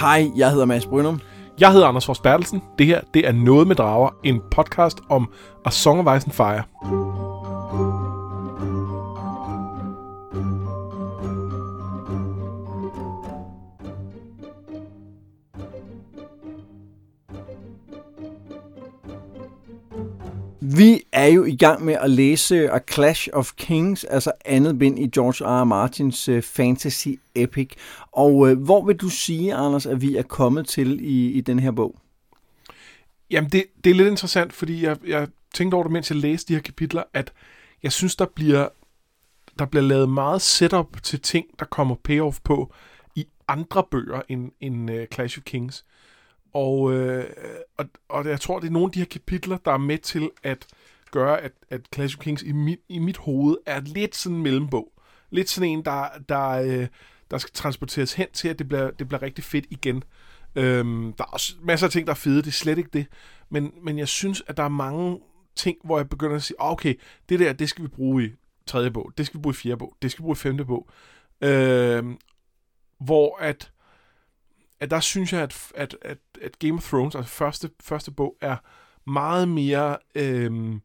Hej, jeg hedder Mads Brynum. Jeg hedder Anders Fors Bertelsen. Det her, det er Noget med Drager, en podcast om A Song of Ice and Fire. Vi er jo i gang med at læse A Clash of Kings, altså andet bind i George R. R. Martins uh, fantasy epic. Og uh, hvor vil du sige, Anders, at vi er kommet til i, i den her bog? Jamen, det, det er lidt interessant, fordi jeg, jeg tænkte over det, mens jeg læste de her kapitler, at jeg synes, der bliver, der bliver lavet meget setup til ting, der kommer payoff på i andre bøger end, end uh, Clash of Kings. Og, øh, og, og jeg tror, det er nogle af de her kapitler, der er med til at gøre, at, at Clash of Kings i mit, i mit hoved er lidt sådan en mellembog. Lidt sådan en, der, der, øh, der skal transporteres hen til, at det bliver, det bliver rigtig fedt igen. Øhm, der er også masser af ting, der er fede, det er slet ikke det. Men, men jeg synes, at der er mange ting, hvor jeg begynder at sige, ah, okay, det der, det skal vi bruge i tredje bog, det skal vi bruge i fjerde bog, det skal vi bruge i femte bog. Øhm, hvor at at der synes jeg, at, at, at, at Game of Thrones, altså første, første bog, er meget mere... Øhm,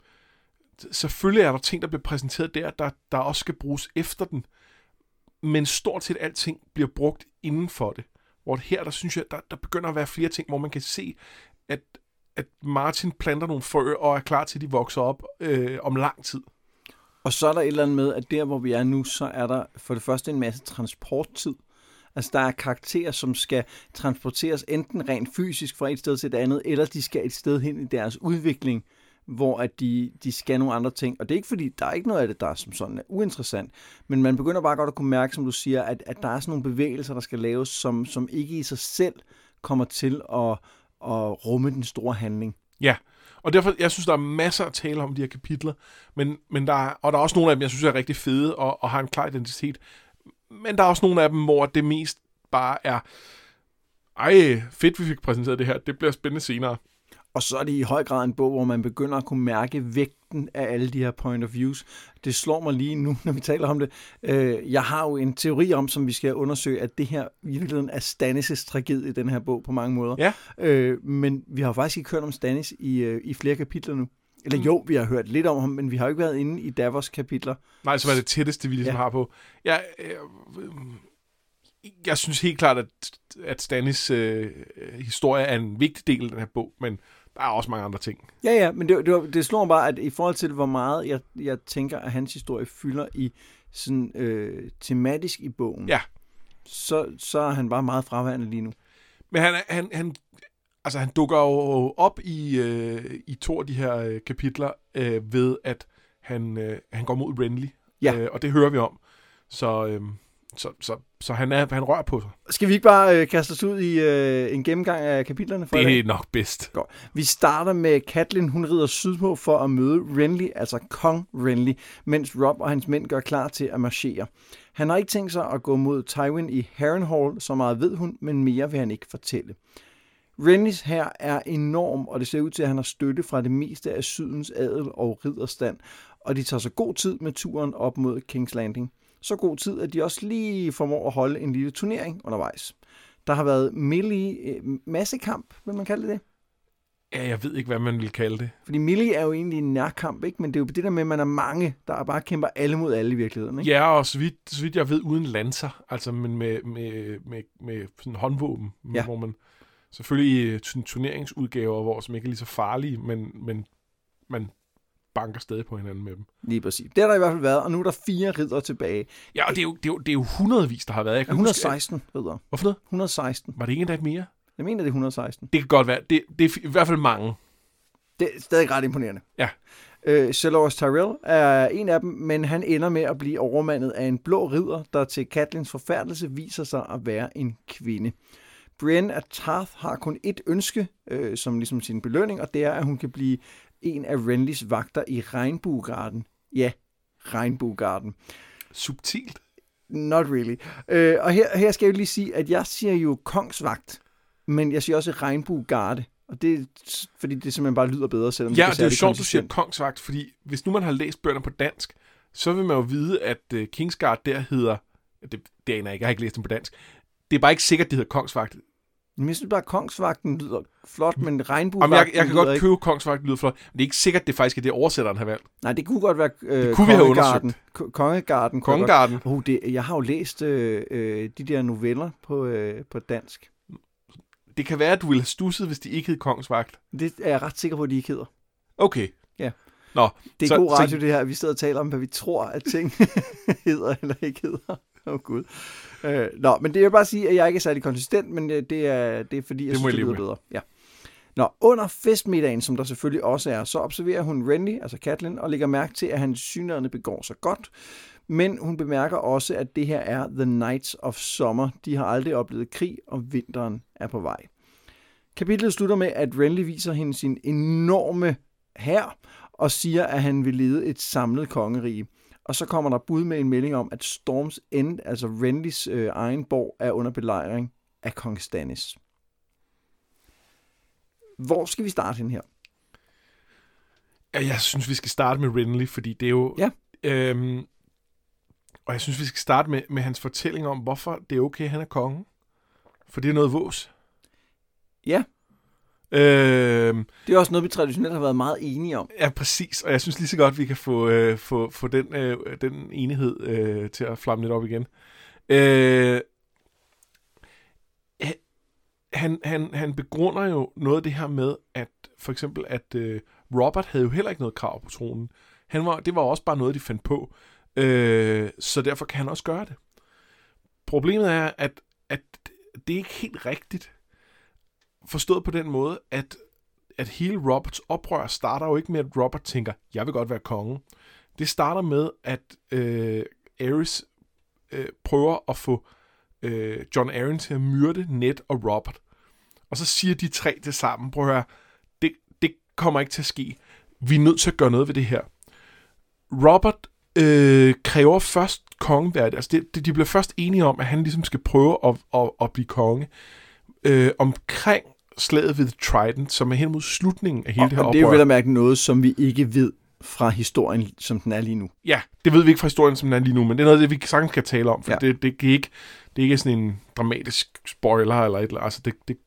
selvfølgelig er der ting, der bliver præsenteret der, der, der også skal bruges efter den, men stort set alting bliver brugt inden for det. Hvor her, der synes jeg, der, der begynder at være flere ting, hvor man kan se, at, at Martin planter nogle frø og er klar til, at de vokser op øh, om lang tid. Og så er der et eller andet med, at der, hvor vi er nu, så er der for det første en masse transporttid. Altså der er karakterer, som skal transporteres enten rent fysisk fra et sted til et andet, eller de skal et sted hen i deres udvikling, hvor at de, de skal nogle andre ting. Og det er ikke fordi, der er ikke noget af det, der er som sådan er uinteressant, men man begynder bare godt at kunne mærke, som du siger, at, at der er sådan nogle bevægelser, der skal laves, som, som ikke i sig selv kommer til at, at rumme den store handling. Ja, og derfor, jeg synes, der er masser at tale om de her kapitler, men, men der er, og der er også nogle af dem, jeg synes er rigtig fede og, og har en klar identitet men der er også nogle af dem, hvor det mest bare er, ej, fedt vi fik præsenteret det her, det bliver spændende senere. Og så er det i høj grad en bog, hvor man begynder at kunne mærke vægten af alle de her point of views. Det slår mig lige nu, når vi taler om det. Øh, jeg har jo en teori om, som vi skal undersøge, at det her i virkeligheden er Stannis' tragedie i den her bog på mange måder. Ja. Øh, men vi har faktisk ikke hørt om Stannis i, øh, i flere kapitler nu. Eller jo, vi har hørt lidt om ham, men vi har jo ikke været inde i Davos kapitler. Nej, så var det tætteste, vi ligesom ja. har på. Jeg, jeg, øh, jeg synes helt klart, at, at Stannis øh, historie er en vigtig del af den her bog, men der er også mange andre ting. Ja, ja, men det, det, det slår mig bare, at i forhold til, hvor meget jeg, jeg tænker, at hans historie fylder i sådan øh, tematisk i bogen, ja. så, så er han bare meget fraværende lige nu. Men han, han, han altså han dukker jo op i, øh, i to af de her øh, kapitler øh, ved, at han, øh, han går mod Renly. Ja. Øh, og det hører vi om. Så, øh, så, så, så han, er, han rører på sig. Skal vi ikke bare øh, kaste os ud i øh, en gennemgang af kapitlerne? For det er nok bedst. Godt. Vi starter med Katlin, hun rider sydpå for at møde Renly, altså kong Renly, mens Rob og hans mænd gør klar til at marchere. Han har ikke tænkt sig at gå mod Tywin i Harrenhal, så meget ved hun, men mere vil han ikke fortælle. Rennies her er enorm, og det ser ud til, at han har støtte fra det meste af sydens adel og ridderstand, og de tager så god tid med turen op mod King's Landing. Så god tid, at de også lige formår at holde en lille turnering undervejs. Der har været melee øh, massekamp, vil man kalde det Ja, jeg ved ikke, hvad man vil kalde det. Fordi melee er jo egentlig en nærkamp, ikke? men det er jo det der med, at man er mange, der bare kæmper alle mod alle i virkeligheden. Ikke? Ja, og så vidt, så vidt jeg ved, uden lanser, altså men med, med, med, med sådan håndvåben, ja. hvor man Selvfølgelig i turneringsudgaver, hvor som ikke er lige så farlige, men, men man banker stadig på hinanden med dem. Lige præcis. Det har der i hvert fald været, og nu er der fire ridder tilbage. Ja, og det er jo, det er jo, det er jo hundredvis, der har været. Jeg kan 116 huske, ridder. Hvorfor noget? 116. Var det ikke endda mere? Jeg mener, det er 116. Det kan godt være. Det, det er i hvert fald mange. Det er stadig ret imponerende. Ja. Øh, Celos Tyrell er en af dem, men han ender med at blive overmandet af en blå ridder, der til Katlins forfærdelse viser sig at være en kvinde. Brienne af Tarth har kun ét ønske øh, som ligesom sin belønning, og det er, at hun kan blive en af Renlys vagter i Regnbuegarden. Ja, Regnbuegarden. Subtilt. Not really. Øh, og her, her skal jeg lige sige, at jeg siger jo kongsvagt, men jeg siger også Regnbuegarde. Og det fordi det simpelthen bare lyder bedre, selvom ja, det, det er jo sjovt, du siger kongsvagt, fordi hvis nu man har læst bøgerne på dansk, så vil man jo vide, at uh, Kingsguard der hedder, det, det aner jeg ikke, jeg har ikke læst dem på dansk, det er bare ikke sikkert, det hedder kongsvagt. Men jeg synes bare, at kongsvagten lyder flot, men Jamen, regnbuevagten jeg, jeg kan godt ikke. købe kongsvagt lyder flot, men det er ikke sikkert, det faktisk er det oversætteren har valgt. Nej, det kunne godt være øh, Det kunne vi have. Ko- Kongegarden. Kongegarden. godt- Oh, det, jeg har jo læst øh, øh, de der noveller på, øh, på dansk. Det kan være, at du ville have stusset, hvis de ikke hed kongsvagt. Det er jeg ret sikker på, at de ikke hedder. Okay. Ja. Nå, Det er Så- god så- radio, det her. Vi sidder og taler om, hvad vi tror, at ting hedder eller ikke hedder. Åh, oh, Gud. Øh, nå, men det vil bare sige, at jeg ikke er særlig konsistent, men øh, det er, det er fordi, jeg Det synes, det lyder bedre. Ja. Nå, under festmiddagen, som der selvfølgelig også er, så observerer hun Renly, altså Catelyn, og lægger mærke til, at han synligheden begår sig godt. Men hun bemærker også, at det her er The Nights of Summer. De har aldrig oplevet krig, og vinteren er på vej. Kapitlet slutter med, at Renly viser hende sin enorme hær, og siger, at han vil lede et samlet kongerige. Og så kommer der bud med en melding om, at Storms End, altså Renlys øh, egen borg, er under belejring af kong Stannis. Hvor skal vi starte den her? Ja, jeg synes, vi skal starte med Renly, fordi det er jo... Ja. Øhm, og jeg synes, vi skal starte med, med hans fortælling om, hvorfor det er okay, han er konge. For det er noget vås. Ja. Øhm, Det er også noget, vi traditionelt har været meget enige om. ja, præcis. Og jeg synes lige så godt, vi kan få, øh, få, få den, øh, den enighed øh, til at flamme lidt op igen. Øh, han, han, han begrunder jo noget af det her med, at for eksempel, at øh, Robert havde jo heller ikke noget krav på tronen. Han var, det var også bare noget, de fandt på. Øh, så derfor kan han også gøre det. Problemet er, at, at det er ikke helt rigtigt. Forstået på den måde, at, at hele Roberts oprør starter jo ikke med, at Robert tænker, jeg vil godt være konge. Det starter med, at øh, Ares øh, prøver at få øh, John Arryn til at myrde Ned og Robert. Og så siger de tre til sammen, prøv at høre, det, det kommer ikke til at ske. Vi er nødt til at gøre noget ved det her. Robert øh, kræver først kongeværdet. Altså det, det, de bliver først enige om, at han ligesom skal prøve at, at, at blive konge. Øh, omkring slaget ved Trident, som er hen mod slutningen af hele Og, det her og det er oprør. vel at mærke noget, som vi ikke ved fra historien, som den er lige nu. Ja, det ved vi ikke fra historien, som den er lige nu, men det er noget, det vi sagtens kan tale om, for Ja. det, det, er ikke, det er ikke sådan en dramatisk spoiler eller et eller andet. Altså det, det,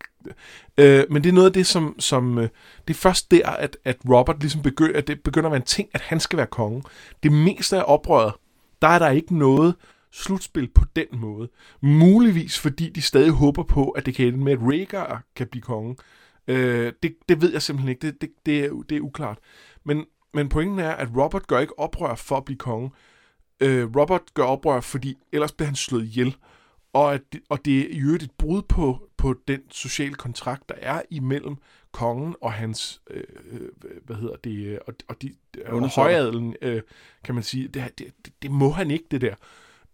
øh, men det er noget af det, som, som øh, det er først der, at, at Robert ligesom begynder, at det begynder at være en ting, at han skal være konge. Det meste af oprøret, der er der ikke noget slutspil på den måde. Muligvis fordi de stadig håber på, at det kan ende med, at Rhaegar kan blive konge. Øh, det, det ved jeg simpelthen ikke. Det, det, det, er, det er uklart. Men, men pointen er, at Robert gør ikke oprør for at blive konge. Øh, Robert gør oprør, fordi ellers bliver han slået ihjel. Og, at, og det er i øvrigt et brud på, på den sociale kontrakt, der er imellem kongen og hans, øh, øh, hvad hedder det, øh, og, og, de, og højadelen, øh, kan man sige. Det, det, det må han ikke, det der.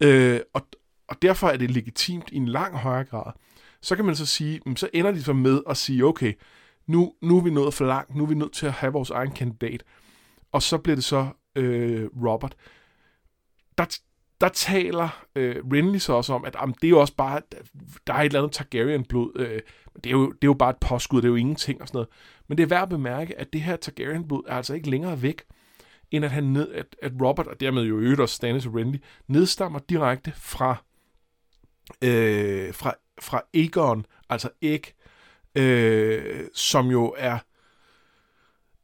Øh, og, og derfor er det legitimt i en lang højere grad. Så kan man så sige, mm, så ender de så med at sige, okay, nu, nu er vi nået for langt, nu er vi nødt til at have vores egen kandidat. Og så bliver det så øh, Robert. Der, der taler øh, Renly så også om, at jamen, det er jo også bare, der er et eller andet Targaryen-blod. Øh, det, er jo, det er jo bare et påskud, det er jo ingenting og sådan noget. Men det er værd at bemærke, at det her Targaryen-blod er altså ikke længere væk, end at, han ned, at, at Robert, og dermed jo øvrigt også Stannis og Renly, nedstammer direkte fra, øh, fra, fra Aegon, altså Æg, øh, som jo er,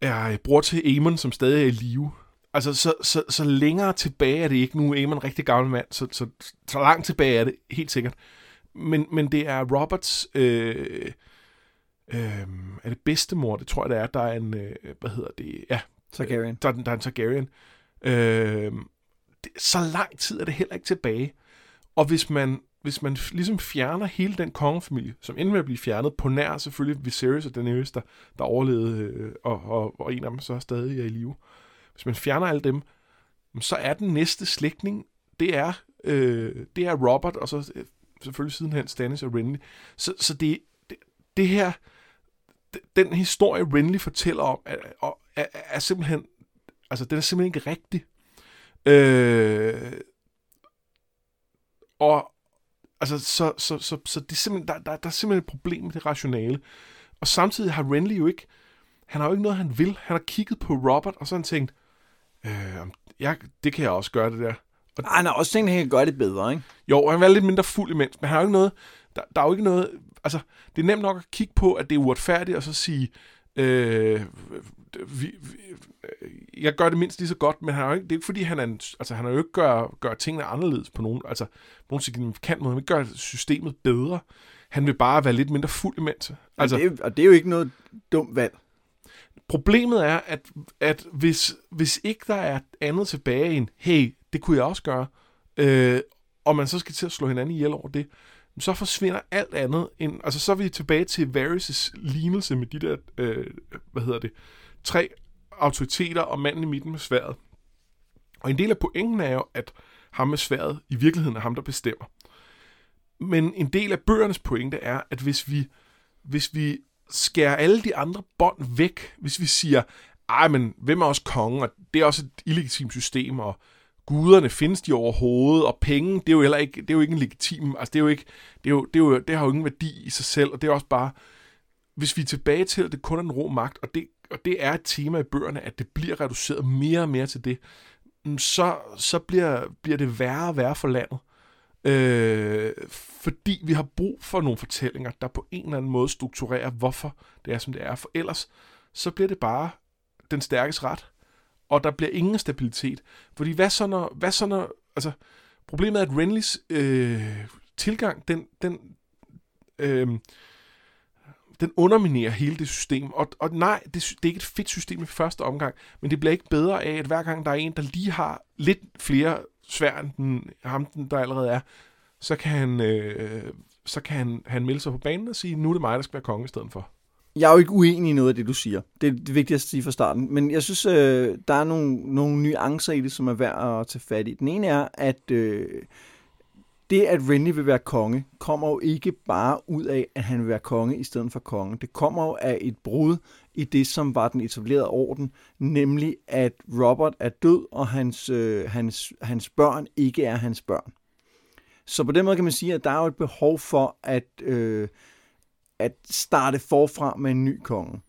er bror til Aemon, som stadig er i live. Altså, så, så, så længere tilbage er det ikke. Nu er Aemon en rigtig gammel mand, så, så, så langt tilbage er det helt sikkert. Men, men det er Roberts... Øh, øh, er det bedstemor? Det tror jeg, det er. Der er en... Øh, hvad hedder det? Ja, Targaryen. Øh, der, der er en Targaryen. Øh, det, så lang tid er det heller ikke tilbage. Og hvis man, hvis man ligesom fjerner hele den kongefamilie, som endte med at blive fjernet, på nær selvfølgelig Viserys og Daenerys, der, der overlevede, øh, og, og, og en af dem så stadig er i live. Hvis man fjerner alle dem, så er den næste slægtning, det er, øh, det er Robert, og så øh, selvfølgelig sidenhen Stannis og Renly. Så, så det, det, det her, den historie Renly fortæller om, at, og, er, er simpelthen, altså den er simpelthen ikke rigtig. Øh, og altså, så, så, så, så det er simpelthen, der, der, der er simpelthen et problem med det rationale. Og samtidig har Renly jo ikke, han har jo ikke noget, han vil. Han har kigget på Robert, og så har han tænkt, øh, jeg, det kan jeg også gøre det der. Ah, han har også tænkt, at han kan gøre det bedre, ikke? Jo, han var lidt mindre fuld imens, men han har jo ikke noget... der, der er jo ikke noget... Altså, det er nemt nok at kigge på, at det er uretfærdigt, og så sige, øh, vi, vi, jeg gør det mindst lige så godt, men han er jo ikke, det er ikke fordi, han, er en, altså, han har jo ikke gør, gør tingene anderledes på nogen, altså, på nogen signifikant måde. Han vil gøre systemet bedre. Han vil bare være lidt mindre fuld imens. Altså, og, det er, og det er jo ikke noget dumt valg. Problemet er, at, at hvis, hvis ikke der er andet tilbage end, hey, det kunne jeg også gøre, øh, og man så skal til at slå hinanden ihjel over det, så forsvinder alt andet. End, altså så er vi tilbage til Varys' lignelse med de der, øh, hvad hedder det, tre autoriteter og manden i midten med sværet. Og en del af pointen er jo, at ham med sværet i virkeligheden er ham, der bestemmer. Men en del af bøgernes pointe er, at hvis vi, hvis vi skærer alle de andre bånd væk, hvis vi siger, ej, men hvem er også kongen, og det er også et illegitimt system, og guderne findes de overhovedet, og penge, det er jo heller ikke, det er jo ikke en legitim, altså det er jo ikke, det, er jo, det, er jo, det har jo ingen værdi i sig selv, og det er også bare, hvis vi er tilbage til, at det kun er en rå magt, og det, og det er et tema i bøgerne, at det bliver reduceret mere og mere til det, så, så bliver, bliver det værre og værre for landet. Øh, fordi vi har brug for nogle fortællinger, der på en eller anden måde strukturerer, hvorfor det er, som det er. For ellers, så bliver det bare den stærkes ret, og der bliver ingen stabilitet. Fordi hvad så når, hvad så når altså, problemet er, at Renleys øh, tilgang, den, den, øh, den underminerer hele det system. Og, og nej, det, det er ikke et fedt system i første omgang, men det bliver ikke bedre af, at hver gang der er en, der lige har lidt flere svær end den, ham, den der allerede er, så kan han, øh, så kan han, han melde sig på banen og sige, nu er det mig, der skal være konge i stedet for. Jeg er jo ikke uenig i noget af det, du siger. Det er det vigtigste at sige fra starten. Men jeg synes, øh, der er nogle, nogle nuancer i det, som er værd at tage fat i. Den ene er, at øh, det, at Renly vil være konge, kommer jo ikke bare ud af, at han vil være konge i stedet for konge. Det kommer jo af et brud i det, som var den etablerede orden, nemlig at Robert er død, og hans, øh, hans, hans børn ikke er hans børn. Så på den måde kan man sige, at der er jo et behov for at, øh, at starte forfra med en ny konge.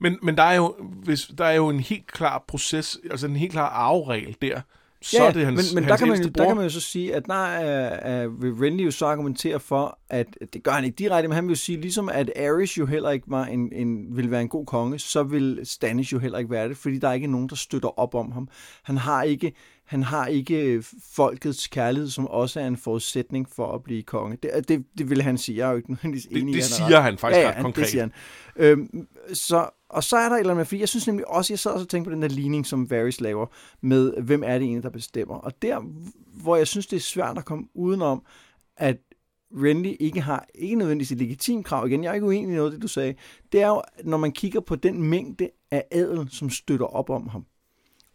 Men, men der, er jo, hvis, der er jo en helt klar proces, altså en helt klar arveregel der, så ja, er det hans, men, men hans der, kan man, bror. der kan man jo så sige, at der er, vil Renly jo så argumentere for, at det gør han ikke direkte, men han vil jo sige, ligesom at Aerys jo heller ikke var en, en, vil være en god konge, så vil Stannis jo heller ikke være det, fordi der er ikke nogen, der støtter op om ham. Han har ikke, han har ikke folkets kærlighed, som også er en forudsætning for at blive konge. Det, det, det vil han sige. Jeg er jo ikke nødvendigvis enig det, det siger han faktisk ja, ja, ret konkret. Det siger han. Øhm, så, og så er der et eller andet fordi jeg synes nemlig også, jeg sad og tænkte på den der ligning, som Varys laver, med hvem er det egentlig, der bestemmer. Og der, hvor jeg synes, det er svært at komme udenom, at Renly ikke har, ikke nødvendigvis et legitimt krav, igen, jeg er ikke uenig i noget af det, du sagde, det er jo, når man kigger på den mængde af adel, som støtter op om ham,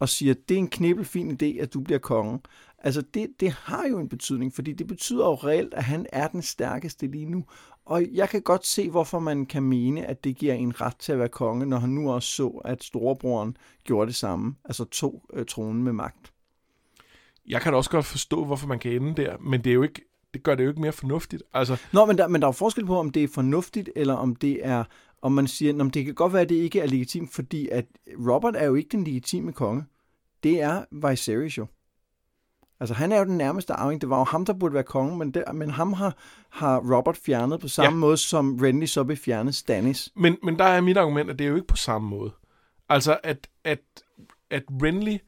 og siger, det er en knibbelfin idé, at du bliver konge. Altså, det, det har jo en betydning, fordi det betyder jo reelt, at han er den stærkeste lige nu. Og jeg kan godt se, hvorfor man kan mene, at det giver en ret til at være konge, når han nu også så, at storebroren gjorde det samme, altså tog øh, tronen med magt. Jeg kan da også godt forstå, hvorfor man kan ende der, men det er jo ikke, det gør det jo ikke mere fornuftigt. Altså... Nå, men der, men der er forskel på, om det er fornuftigt, eller om det er, om man siger, at det kan godt være, at det ikke er legitimt, fordi at Robert er jo ikke den legitime konge. Det er Viserys jo. Altså, han er jo den nærmeste arving. Det var jo ham, der burde være konge, men, der, men ham har, har Robert fjernet på samme ja. måde, som Renly så vil fjerne Stannis. Men, men der er mit argument, at det er jo ikke på samme måde. Altså, at, at, at Renly,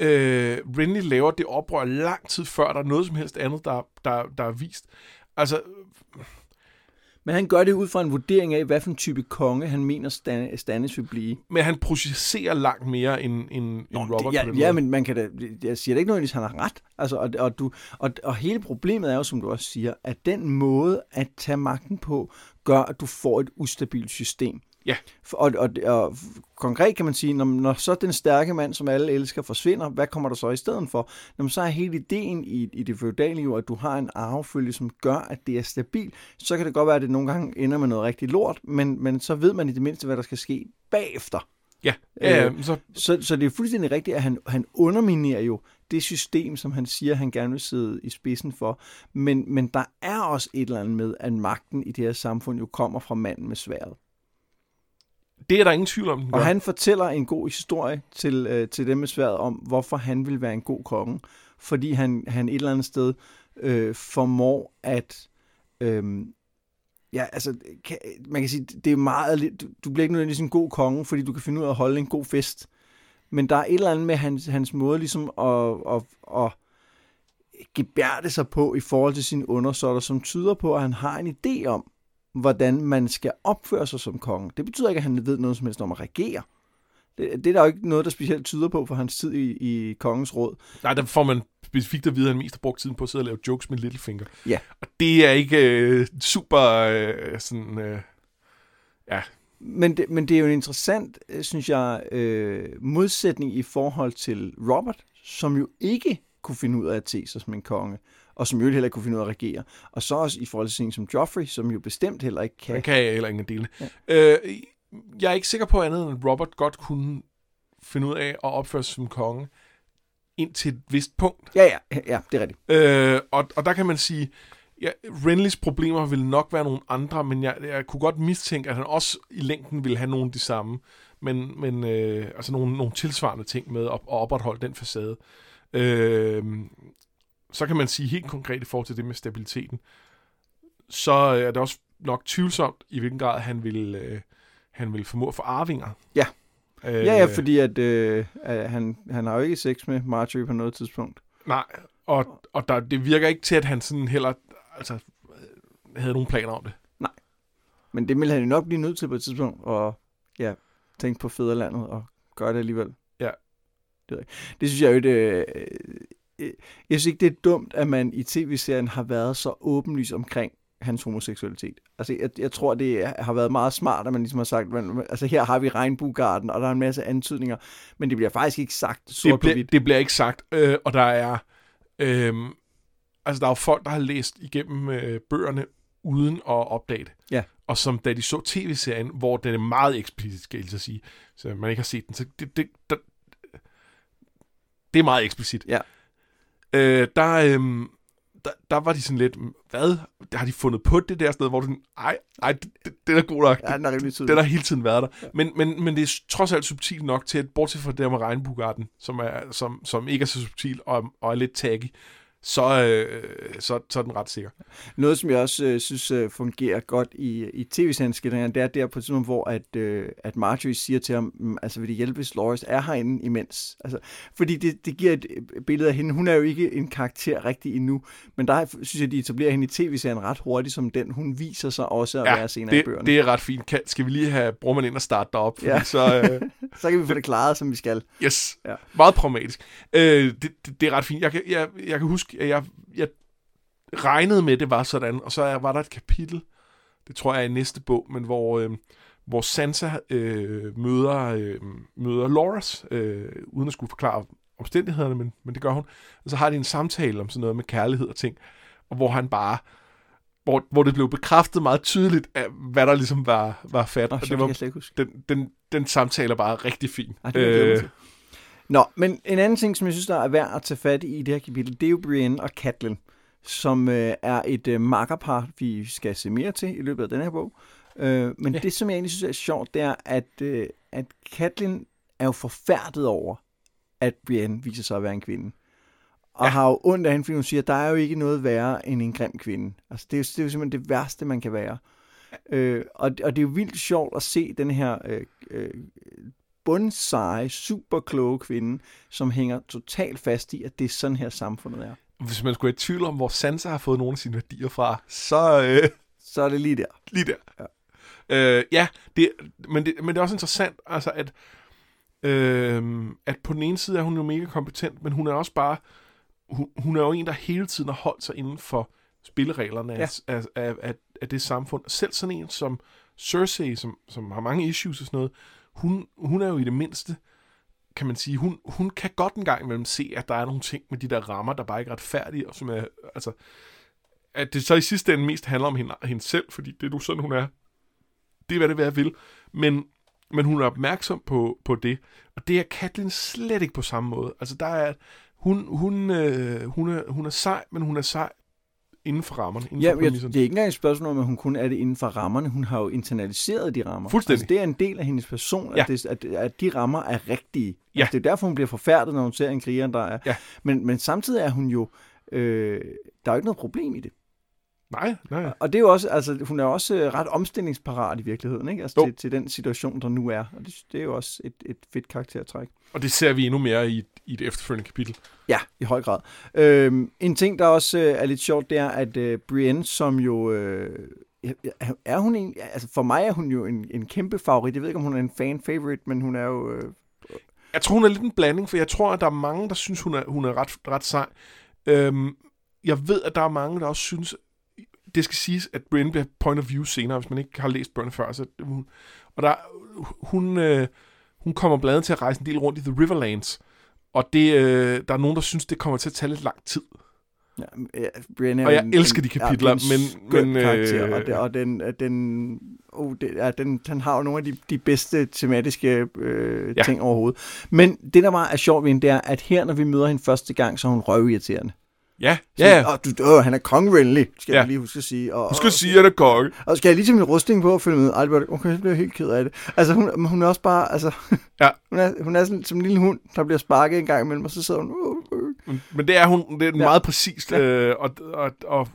øh, Renly laver det oprør lang tid før, der er noget som helst andet, der, der, der er vist. Altså, men han gør det ud fra en vurdering af, hvad for en type konge han mener Stan- Stannis vil blive. Men han projicerer langt mere end, end, Nå, end Robert. Det, ja, ja, men man kan da, jeg siger da ikke noget, hvis han har ret. Altså, og, og, du, og, og hele problemet er jo, som du også siger, at den måde at tage magten på, gør, at du får et ustabilt system. Ja. Og, og, og konkret kan man sige, når, når så den stærke mand, som alle elsker, forsvinder, hvad kommer der så i stedet for? Når så er hele ideen i, i det feudale liv, at du har en arvefølge, som gør, at det er stabilt, så kan det godt være, at det nogle gange ender med noget rigtig lort, men, men så ved man i det mindste, hvad der skal ske bagefter. Ja, ja, øh, så... Så, så det er fuldstændig rigtigt, at han, han underminerer jo det system, som han siger, han gerne vil sidde i spidsen for. Men, men der er også et eller andet med, at magten i det her samfund jo kommer fra manden med sværet. Det er der ingen tvivl om. Og han fortæller en god historie til, øh, til dem med sværet om, hvorfor han vil være en god konge. Fordi han, han et eller andet sted øh, formår at Øhm, ja, altså, kan, man kan sige, det er meget, du, du bliver ikke nødvendigvis en god konge, fordi du kan finde ud af at holde en god fest. Men der er et eller andet med hans, hans måde ligesom at, at, at gebærde sig på i forhold til sine undersåtter, som tyder på, at han har en idé om, hvordan man skal opføre sig som konge. Det betyder ikke, at han ved noget som helst om at regere. Det, det er der jo ikke noget, der specielt tyder på for hans tid i, i kongens råd. Nej, der får man specifikt at vide, at han mest har brugt tiden på at sidde og lave jokes med Littlefinger. Ja. Og det er ikke øh, super øh, sådan... Øh, ja, Men det, men det er jo en interessant, øh, synes jeg, øh, modsætning i forhold til Robert, som jo ikke kunne finde ud af at te sig som en konge, og som jo heller ikke kunne finde ud af at regere. Og så også i forhold til sådan som Joffrey, som jo bestemt heller ikke kan. man kan jeg heller ingen dele. Ja. Øh, jeg er ikke sikker på andet, end at Robert godt kunne finde ud af at opføre sig som konge indtil et vist punkt. Ja, ja, ja, det er rigtigt. Øh, og, og der kan man sige, ja, Renlys problemer vil nok være nogle andre, men jeg, jeg kunne godt mistænke, at han også i længden vil have nogle af de samme, men, men øh, altså nogle, nogle tilsvarende ting med at, at opretholde den facade. Øh, så kan man sige helt konkret i forhold til det med stabiliteten, så er det også nok tvivlsomt, i hvilken grad han vil, øh, han vil formå få arvinger. Ja. Øh, Ja, ja, fordi at, øh, at han, han har jo ikke sex med Marjorie på noget tidspunkt. Nej, og, og der, det virker ikke til, at han sådan heller altså, øh, havde nogen planer om det. Men det vil han jo nok blive nødt til på et tidspunkt, og ja, tænke på fædrelandet og gøre det alligevel. Ja. Det, det synes jeg jo, det, øh, jeg synes ikke, det er dumt, at man i tv-serien har været så åbenlys omkring hans homoseksualitet. Altså, jeg, jeg tror, det er- har været meget smart, at man ligesom har sagt, man, altså her har vi regnbuegarden, og der er en masse antydninger, men det bliver faktisk ikke sagt sort Det, på bliver, hvidt. det bliver ikke sagt, øh, og der er... Øh, altså, der er jo folk, der har læst igennem øh, bøgerne uden at opdage det. Ja. Og som da de så tv-serien, hvor den er meget eksplicit, skal jeg sige, så man ikke har set den, så det, det, der, det er meget eksplicit. Ja. Øh, der, øh, der, der var de sådan lidt, hvad? Har de fundet på det der sted, hvor den, ej, ej, det, det, det er god nok. Ja, den er rimelig tydelig. Den har hele tiden været der. Ja. Men, men, men det er trods alt subtilt nok til, at bortset fra det der med regnbuegarden, som, er, som, som ikke er så subtil og, og er lidt taggy, så, øh, så, så er den ret sikker. Noget, som jeg også øh, synes øh, fungerer godt i, i tv-serien skildringerne, det er der på et tidspunkt, hvor at, øh, at Marjorie siger til ham, "Mm, altså vil det hjælpe, hvis Loris er herinde imens? Altså, fordi det, det giver et øh, billede af hende. Hun er jo ikke en karakter rigtig endnu, men der synes jeg, de etablerer hende i tv-serien ret hurtigt som den. Hun viser sig også at være senere i det, bøgerne. det er ret fint. Kan, skal vi lige have Brumman ind og starte derop? Ja. så, øh, Så kan vi få det klaret, som vi skal. yes, Ja. meget pragmatisk. Øh, det, det, det er ret fint. Jeg kan, jeg, jeg kan huske, at jeg, jeg regnede med, at det var sådan, og så er- var der et kapitel, det tror jeg er i næste bog, men hvor, øh, hvor Sansa øh, møder, øh, møder Loras, øh, uden at skulle forklare omstændighederne, men, men det gør hun. Og så har de en samtale om sådan noget med kærlighed og ting, og hvor han bare, hvor, hvor det blev bekræftet meget tydeligt, af, hvad der ligesom var, var fat. Nå, og det var, huske. den, den, den samtale er bare rigtig fin. Ej, det Øh. Nå, men en anden ting, som jeg synes, der er værd at tage fat i i det her kapitel, det er jo Brienne og Catelyn, som øh, er et øh, makkerpar, vi skal se mere til i løbet af den her bog. Øh, men Ja. det, som jeg egentlig synes er sjovt, det er, at, øh, at Catelyn er jo forfærdet over, at Brienne viser sig at være en kvinde. Og ja. har jo ondt af hende, fordi hun siger, at der er jo ikke noget værre end en grim kvinde. Altså, det er jo, det er jo simpelthen det værste, man kan være. Øh, og, og det er jo vildt sjovt at se den her øh, øh, bundseje, super kloge kvinde, som hænger totalt fast i, at det er sådan her samfundet er. hvis man skulle have tvivl om, hvor Sansa har fået nogle af sine værdier fra, så øh, Så er det lige der. lige der. Ja, øh, ja det, men, det, men det er også interessant, altså at, øh, at på den ene side er hun jo mega kompetent, men hun er også bare, hun, hun er jo en, der hele tiden har holdt sig inden for spillereglerne Ja. af, af, af, af, af det samfund. Selv sådan en som Cersei, som, som har mange issues og sådan noget, hun, hun er jo i det mindste, kan man sige, hun, hun kan godt en gang imellem se, at der er nogle ting med de der rammer, der bare ikke er retfærdige, og som er, altså, at det så i sidste ende mest handler om hende, hende selv, fordi det er nu sådan, hun er. Det er, hvad det er, jeg vil. Men, men hun er opmærksom på, på det, og det er Katlin slet ikke på samme måde. Altså, der er, hun, hun, øh, hun, er, hun er sej, men hun er sej inden for rammerne, inden Ja, for jeg, det er ikke engang et spørgsmål om, at hun kun er det inden for rammerne. Hun har jo internaliseret de rammer. Fuldstændig. Altså, det er en del af hendes person, Ja. at, det, at, at de rammer er rigtige. Ja. Altså, det er derfor, hun bliver forfærdet, når hun ser en kriger, der er. Ja. Men, men samtidig er hun jo... Øh, der er jo ikke noget problem i det. Nej, nej. Og det er jo også, altså, hun er også øh, ret omstillingsparat i virkeligheden, ikke? Altså, til, til, den situation, der nu er. Og det, det er jo også et, et fedt karaktertræk. Og det ser vi endnu mere i, i det efterfølgende kapitel. Ja, i høj grad. Øhm, en ting, der også øh, er lidt sjovt, det er, at øh, Brienne, som jo... Øh, er hun en, altså for mig er hun jo en, en kæmpe favorit. Jeg ved ikke, om hun er en fan favorite, men hun er jo... Øh... Jeg tror, hun er lidt en blanding, for jeg tror, at der er mange, der synes, hun er, hun er ret, ret sej. Øhm, jeg ved, at der er mange, der også synes, det skal siges, at Brienne bliver point of view senere, hvis man ikke har læst bøgerne før. Så hun, og der, hun, øh, hun kommer blandt andet til at rejse en del rundt i The Riverlands, og det, øh, der er nogen, der synes, det kommer til at tage lidt lang tid. Ja, Brienne og jeg en, elsker de kapitler, ja, men... men karakter, øh, og, det, og den, den, oh, det, ja, den, den har jo nogle af de, de bedste tematiske øh, ja. ting overhovedet. Men det, der bare er sjovt ved hende, det er, at her, når vi møder hende første gang, så er hun røvirriterende. Ja, ja. Og du, øh, han er kong Renly, skal ja. jeg lige huske at sige. Og, du skal og, sige, at han er konge. Og skal jeg lige til min rustning på at følge med? Albert, okay, så bliver jeg helt ked af det. Altså, hun, hun er også bare, altså, ja. hun, er, hun er sådan som en lille hund, der bliver sparket en gang imellem, og så sidder hun, uh. Men, men det er hun, det er ja. meget præcist, ja. øh, og, og, og,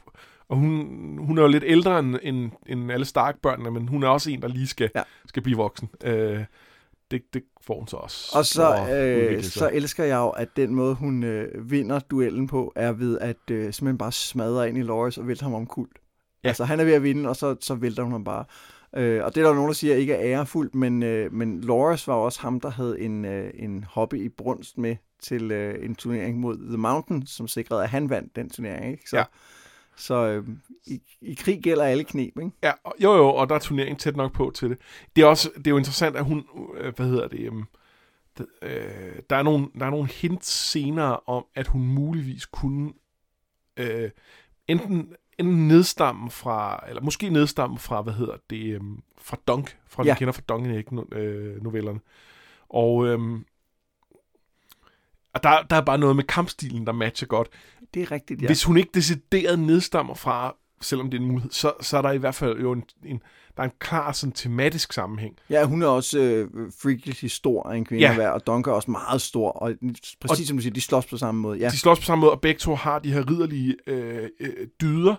og hun, hun er jo lidt ældre end, end, end alle Stark-børnene, men hun er også en, der lige skal, ja. skal blive voksen. Øh, det, det får hun så også. Og så, øh, så elsker jeg jo, at den måde, hun øh, vinder duellen på, er ved at øh, simpelthen bare smadre ind i Loris og vælter ham om kult. Ja. Altså, han er ved at vinde, og så, så vælter hun ham bare. Øh, og det er der nogen, der siger ikke er ærefuldt, men, øh, men Loris var også ham, der havde en, øh, en hobby i brunst med til øh, en turnering mod The Mountain, som sikrede, at han vandt den turnering. Ikke? Så, ja. Så øh, i, i krig gælder alle knep, ikke? Ja, jo jo, og der er turneringen tæt nok på til det. Det er også det er jo interessant, at hun, øh, hvad hedder det, øh, øh, der, er nogle, der er nogle hints senere om, at hun muligvis kunne øh, enten, enten nedstamme fra, eller måske nedstamme fra, hvad hedder det, øh, fra Dunk, fra ja. vi kender fra Dunk i øh, novellerne. Og, øh, og der, der er bare noget med kampstilen, der matcher godt. Det er rigtigt, ja. Hvis hun ikke decideret nedstammer fra, selvom det er en mulighed, så, så er der i hvert fald jo en, en der er en klar sådan tematisk sammenhæng. Ja, hun er også øh, freakishly stor en kvinde ja. og Dunker er også meget stor, og præcis og som du siger, de slås på samme måde. Ja. De slås på samme måde, og begge to har de her ridderlige øh, øh, dyder,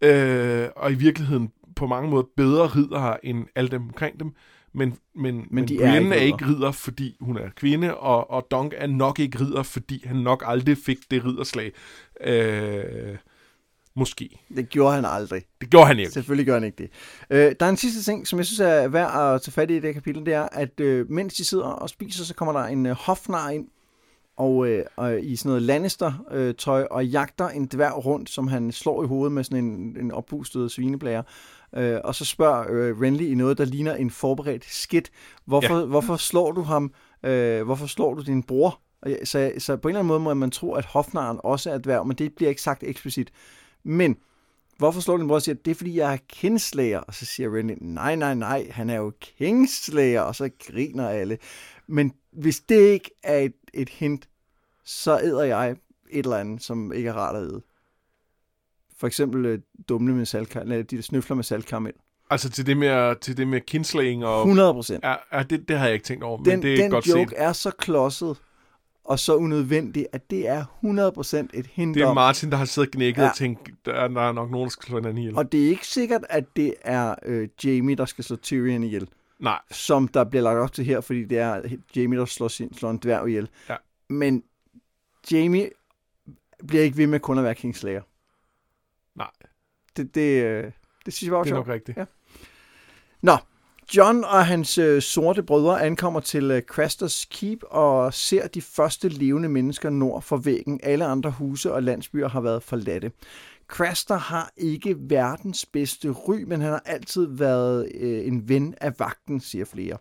øh, og i virkeligheden på mange måder bedre ridere end alle dem omkring dem. Men, men, men, men Brienne er ikke, er ikke ridder, fordi hun er kvinde, og, og Dunk er nok ikke ridder, fordi han nok aldrig fik det ridderslag. Øh, måske. Det gjorde han aldrig. Det gjorde han ikke. Selvfølgelig gjorde han ikke det. Øh, der er en sidste ting, som jeg synes er værd at tage fat i i det kapitel, det er, at øh, mens de sidder og spiser, så kommer der en øh, hofnar ind, og, øh, og i sådan noget Lannister-tøj, og jagter en dværg rundt, som han slår i hovedet med sådan en, en oppustet svineblære. Øh, og så spørger øh, Renly i noget, der ligner en forberedt skidt. Hvorfor, ja. hvorfor slår du ham? Øh, hvorfor slår du din bror? Så, så på en eller anden måde må man tro, at hofnaren også er dværg, men det bliver ikke sagt eksplicit. Men hvorfor slår din bror? Og siger, det er fordi, jeg er kinslayer. Og så siger Renly, nej, nej, nej, han er jo kingslayer. Og så griner alle. Men hvis det ikke er et, et hint, så æder jeg et eller andet, som ikke er rart at æde. For eksempel øh, dumle med saltkaramel, de der snøfler med saltkaramel. Altså til det med, til det med kinslaying og... 100 procent. Ja, ja det, det har jeg ikke tænkt over, den, men det er den godt joke set. er så klodset og så unødvendig, at det er 100% et hint Det er Martin, der har siddet og knækket ja. og tænkt, der er, der er nok nogen, der skal slå hinanden ihjel. Og det er ikke sikkert, at det er øh, Jamie, der skal slå Tyrion ihjel. Nej. Som der bliver lagt op til her, fordi det er Jamie, der slår, sin, slår en dværg ihjel. Ja. Men Jamie bliver ikke ved med kun at være Kingslayer. Det, det, øh, det synes jeg var Det er nok rigtigt. Ja. Nå, John og hans øh, sorte brødre ankommer til øh, Crasters Keep og ser de første levende mennesker nord for væggen. Alle andre huse og landsbyer har været forladte. Craster har ikke verdens bedste ry, men han har altid været øh, en ven af vagten, siger flere.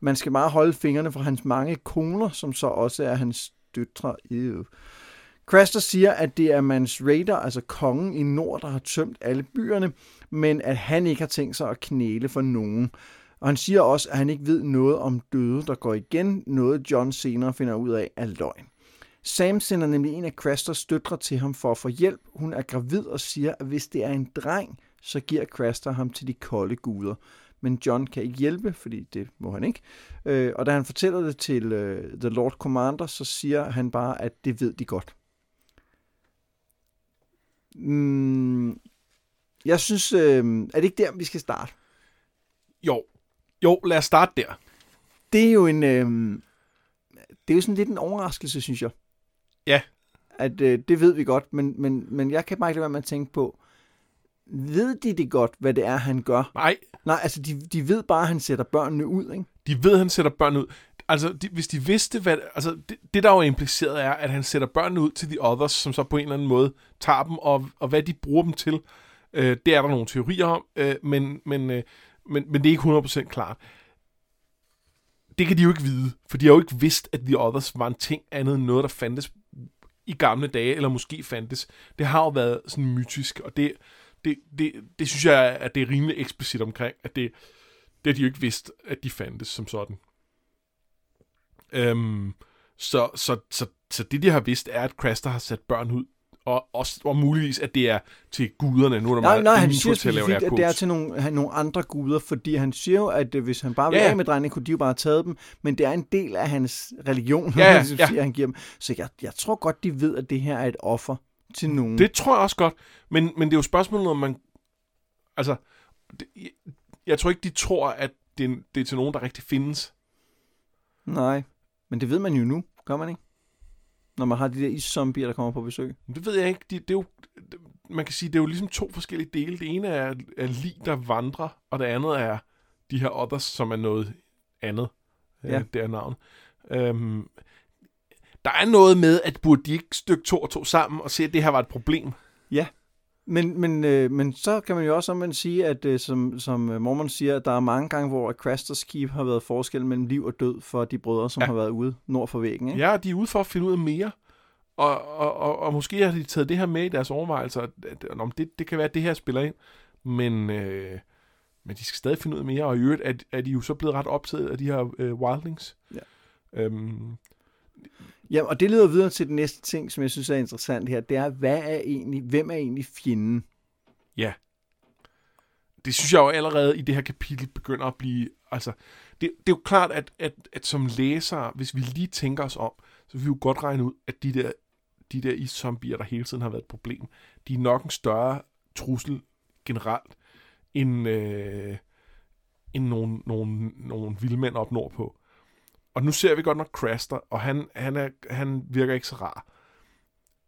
Man skal meget holde fingrene fra hans mange koner, som så også er hans døtre. Ew. Craster siger, at det er Mans Raider, altså kongen i nord, der har tømt alle byerne, men at han ikke har tænkt sig at knæle for nogen. Og han siger også, at han ikke ved noget om døde, der går igen, noget John senere finder ud af er løgn. Sam sender nemlig en af Crasters døtre til ham for at få hjælp. Hun er gravid og siger, at hvis det er en dreng, så giver Craster ham til de kolde guder. Men John kan ikke hjælpe, fordi det må han ikke. Øh, og da han fortæller det til øh, The Lord Commander, så siger han bare, at det ved de godt. Mm, Jeg synes, øh, er det ikke der, vi skal starte? Jo, jo, lad os starte der. Det er jo en, øh, det er jo sådan lidt en overraskelse, synes jeg. Ja. At øh, det ved vi godt, men, men, men jeg kan bare ikke lade være med at tænke på, ved de det godt, hvad det er, han gør? Nej, Nej, altså de, de ved bare, at han sætter børnene ud, ikke? de ved, at han sætter børn ud. Altså, de, hvis de vidste, hvad... Altså, det, det, der jo er impliceret, er, at han sætter børnene ud til de others, som så på en eller anden måde tager dem, og, og hvad de bruger dem til, øh, det er der nogle teorier om, øh, men, men, øh, men, men det er ikke 100% klart. Det kan de jo ikke vide, for de har jo ikke vidst, at The Others var en ting andet end noget, der fandtes i gamle dage, eller måske fandtes. Det har jo været sådan mytisk, og det, det, det, det synes jeg, at det er rimelig eksplicit omkring, at det, det har de jo ikke vidst, at de fandtes som sådan. Øhm, så, så, så, så det, de har vidst, er, at Craster har sat børn ud, og, også, og muligvis, at det er til guderne. Nu er der Nej, meget, nej, han siger til at lave at det er til nogle, han- nogle andre guder, fordi han siger jo, at øh, hvis han bare vil Ja, ja, ja. af med drengene, kunne de jo bare have taget dem, men det er en del af hans religion, Ja, ja, han siger, ja. han giver dem. Så jeg, jeg tror godt, de ved, at det her er et offer til nogen. Det tror jeg også godt, men, men det er jo spørgsmålet, om man... Altså, det, jeg, jeg tror ikke, de tror, at det, det er til nogen, der rigtig findes. Nej, men det ved man jo nu, gør man ikke? Når man har de der iszombier, der kommer på besøg. Men Det ved jeg ikke. Det, det er jo, det, man kan sige, det er jo ligesom to forskellige dele. Det ene er, er lig, der vandrer, og det andet er de her others, som er noget andet. Ja. Ja. Det er navn. Øhm, der er noget med, at burde de ikke stykke to og to sammen og se, at det her var et problem. Men, men, øh, men så kan man jo også omvendt sige, at øh, som, som øh, Mormon siger, at der er mange gange, hvor Crasters Keep har været forskel mellem liv og død for de brødre, som ja. Har været ude nord for væggen. Ikke? Ja, de er ude for at finde ud af mere. Og, og, og, og måske har de taget det her med i deres overvejelser. At, at, det, det kan være, at det her spiller ind. Men, øh, men de skal stadig finde ud af mere. Og i øvrigt er, er de jo så blevet ret optaget af de her øh, wildlings. Ja. Øhm, Ja, og det leder videre til den næste ting, som jeg synes er interessant her. Det er, hvad er egentlig, hvem er egentlig fjenden? Ja. det synes jeg jo allerede i det her kapitel begynder at blive... Altså, det, det er jo klart, at, at, at som læsere, hvis vi lige tænker os om, så vil vi jo godt regne ud, at de der, de der iszombier, der hele tiden har været et problem, de er nok en større trussel generelt, end, øh, end nogle, nogle, nogle vildmænd op nordpå. Og nu ser vi godt nok Craster, og han, han, er, han virker ikke så rar.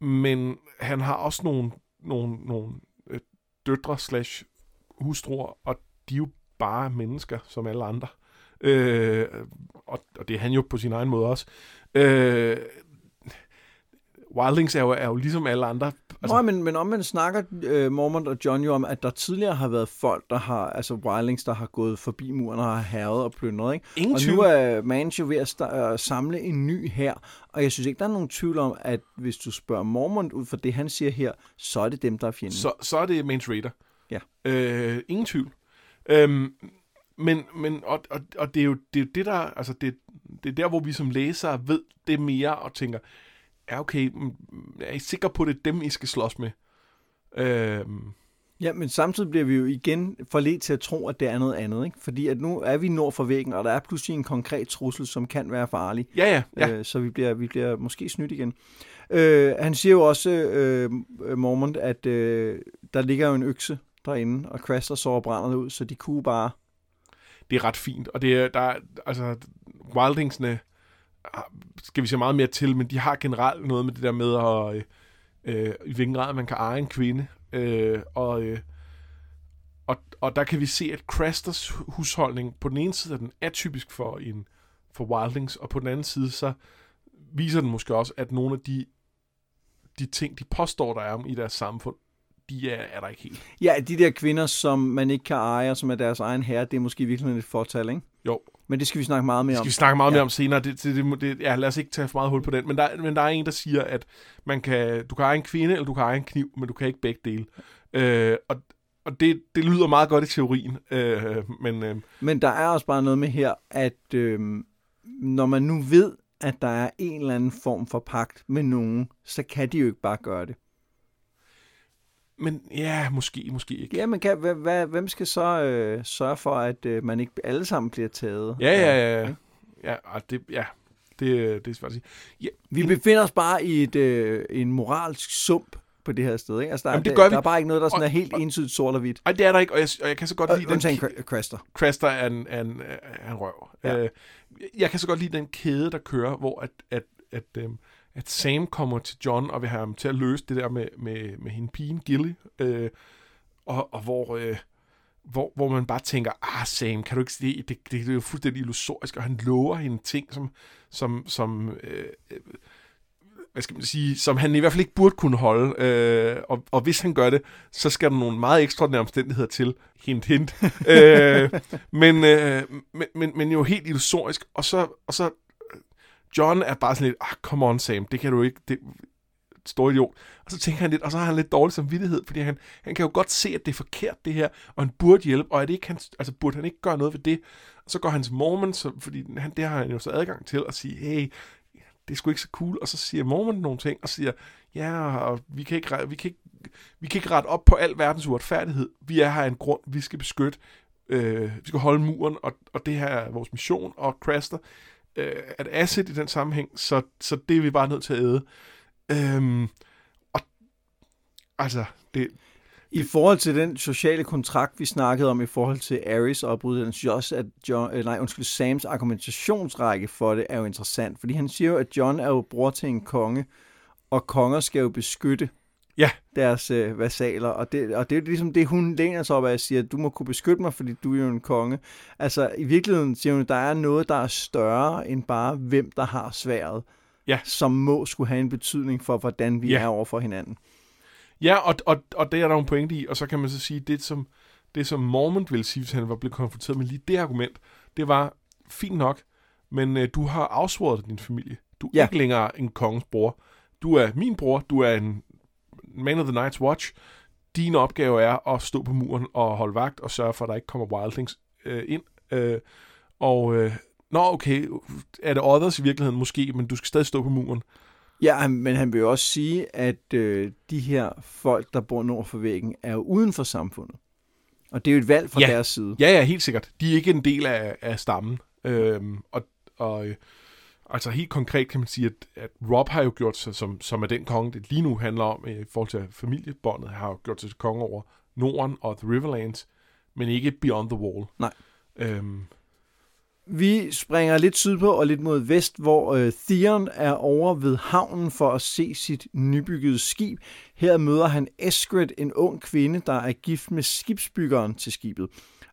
Men han har også nogle, nogle, nogle øh, døtre slash hustruer, og de er jo bare mennesker, som alle andre. Øh, og, og det er han jo på sin egen måde også. Øh, Wildlings er jo, er jo ligesom alle andre. Altså, Nå, men, men om man snakker øh, Mormont og John jo om, at der tidligere har været folk, der har, altså wildlings, der har gået forbi muren og har herret og plyndret, ikke? ingen Og tvivl. nu er Manche ved at sta- øh, samle en ny her, og jeg synes ikke, der er nogen tvivl om, at hvis du spørger Mormont ud fra det, han siger her, så er det dem, der er fjenden. så, så er det Mance Raider. Ja. Øh, ingen tvivl. Øhm, men, men og, og, og det er jo det, er jo det der, altså det, det er der, hvor vi som læsere ved det mere og tænker, ja okay, er I sikre på, at det er dem, I skal slås med? Øhm, Ja, men samtidig bliver vi jo igen forledt til at tro, at det er noget andet, ikke? Fordi at nu er vi nord for væggen, og der er pludselig en konkret trussel, som kan være farlig. ja, ja, ja. Øh, så vi bliver, vi bliver måske snydt igen. Øh, han siger jo også, øh, Mormont, at øh, der ligger jo en økse derinde, og Craster sover brænderne ud, så de kunne bare... det er ret fint. Og det er, der er, altså, Wildingsene har- skal vi se meget mere til, men de har generelt noget med det der med, at, øh, i hvilken grad man kan eje en kvinde. Øh, og, øh, og, og der kan vi se, at Crasters husholdning, på den ene side er den atypisk for, en, for Wildlings, og på den anden side, så viser den måske også, at nogle af de, de ting, de påstår, der er om i deres samfund, de er, er der ikke helt. Ja, de der kvinder, som man ikke kan eje, og som er deres egen herre, det er måske virkelig et fortal, ikke? Jo, Men det skal vi snakke meget mere Det om. skal vi snakke meget Ja. mere om senere. Det, det, det, det, ja, lad os ikke tage for meget hul på den. Men der, men der er en, der siger, at man kan, du kan eje en kvinde, eller du kan eje en kniv, men du kan ikke begge dele. Øh, og og det, det lyder meget godt i teorien. Øh, men øh, Men der er også bare noget med her, at øh, når man nu ved, at der er en eller anden form for pagt med nogen, så kan de jo ikke bare gøre det. Men ja, måske, måske ikke. Ja, men kan, hvad, hvad, hvem skal så øh, sørge for, at øh, man ikke alle sammen bliver taget? Ja, ja, ja. ja. Ja, det, ja, det, det er svært at sige. Ja, Vi befinder os bare i et, øh, en moralsk sump på det her sted. Ikke? Altså, der, Jamen, det der, gør vi. der er bare ikke noget, der sådan Og- er helt entydigt sort og hvidt. Ej, det er der ikke, og jeg, og jeg kan så godt Og, lide den... undtagen Cra- Craster. Craster er en, er en, er en røv. Ja. Øh, jeg kan så godt lide den kæde, der kører, hvor at, at, at, øhm, at Sam kommer til John og vil have ham til at løse det der med, med, med hende pigen, Gilly. Øh, og, og hvor, øh, hvor, hvor man bare tænker, ah Sam, kan du ikke se, det, det, det er jo fuldstændig illusorisk, og han lover hende ting, som, som, som øh, hvad skal man sige, som han i hvert fald ikke burde kunne holde. Øh, og, og hvis han gør det, så skal der nogle meget ekstraordinære omstændigheder til. Hint, hint. øh, men, øh, men, men, men jo helt illusorisk. Og så, og så John er bare sådan lidt, ah, come on Sam, det kan du ikke, det, stor idiot. Og så tænker han lidt, og så har han lidt dårlig samvittighed, fordi han, han kan jo godt se, at det er forkert det her, og han burde hjælpe, og er det ikke han, altså burde han ikke gøre noget ved det? Og så går hans Mormon, så, fordi han, det har han jo så adgang til, at sige, hey, det er sgu ikke så cool, og så siger Mormon nogle ting, og siger, ja, og vi kan ikke, vi kan ikke, vi kan ikke rette op på al verdens uretfærdighed. Vi er her af en grund, vi skal beskytte, øh, vi skal holde muren, og, og det her er vores mission, og Craster øh, et asset i den sammenhæng, så, så det er vi bare nødt til at æde. Øhm, og altså, det, I forhold til den sociale kontrakt, vi snakkede om i forhold til Aris og Bryderen Josh, at John, øh, nej, undskyld, Sams argumentationsrække for det er jo interessant, fordi han siger jo, at John er jo bror til en konge, og konger skal jo beskytte Ja. deres øh, vasaler, og det, og det er ligesom det, hun læner sig op af og siger, at du må kunne beskytte mig, fordi du er jo en konge. Altså, i virkeligheden siger hun, der er noget, der er større end bare, hvem der har sværet, Ja. som må skulle have en betydning for, hvordan vi Ja. er over for hinanden. Ja, og, og, og det er der en pointe i, og så kan man så sige, det som, det som Mormont ville sige, hvis han var blevet konfronteret med lige det argument, det var, fint nok, men øh, du har afsvoret din familie. Du er ja. ikke længere en kongens bror. Du er min bror, du er en man of the night's watch. Din opgave er at stå på muren og holde vagt og sørge for, at der ikke kommer wildlings øh, ind. Øh, og, øh, nå okay, er det others i virkeligheden måske, men du skal stadig stå på muren. Ja, men han vil jo også sige, at øh, de her folk, der bor nord for væggen, er jo uden for samfundet. Og det er jo et valg fra Ja. deres side. Ja, ja, helt sikkert. De er ikke en del af, af stammen. Øhm, og, og øh, altså helt konkret kan man sige, at, at Rob har jo gjort sig, som, som er den konge, det lige nu handler om øh, i forhold til familiebåndet, har jo gjort sig til konge over Norden og The Riverlands, men ikke Beyond the Wall. Nej. Øhm, Vi springer lidt sydpå og lidt mod vest, hvor øh, Theon er over ved havnen for at se sit nybyggede skib. Her møder han Eskrid, en ung kvinde, der er gift med skibsbyggeren til skibet.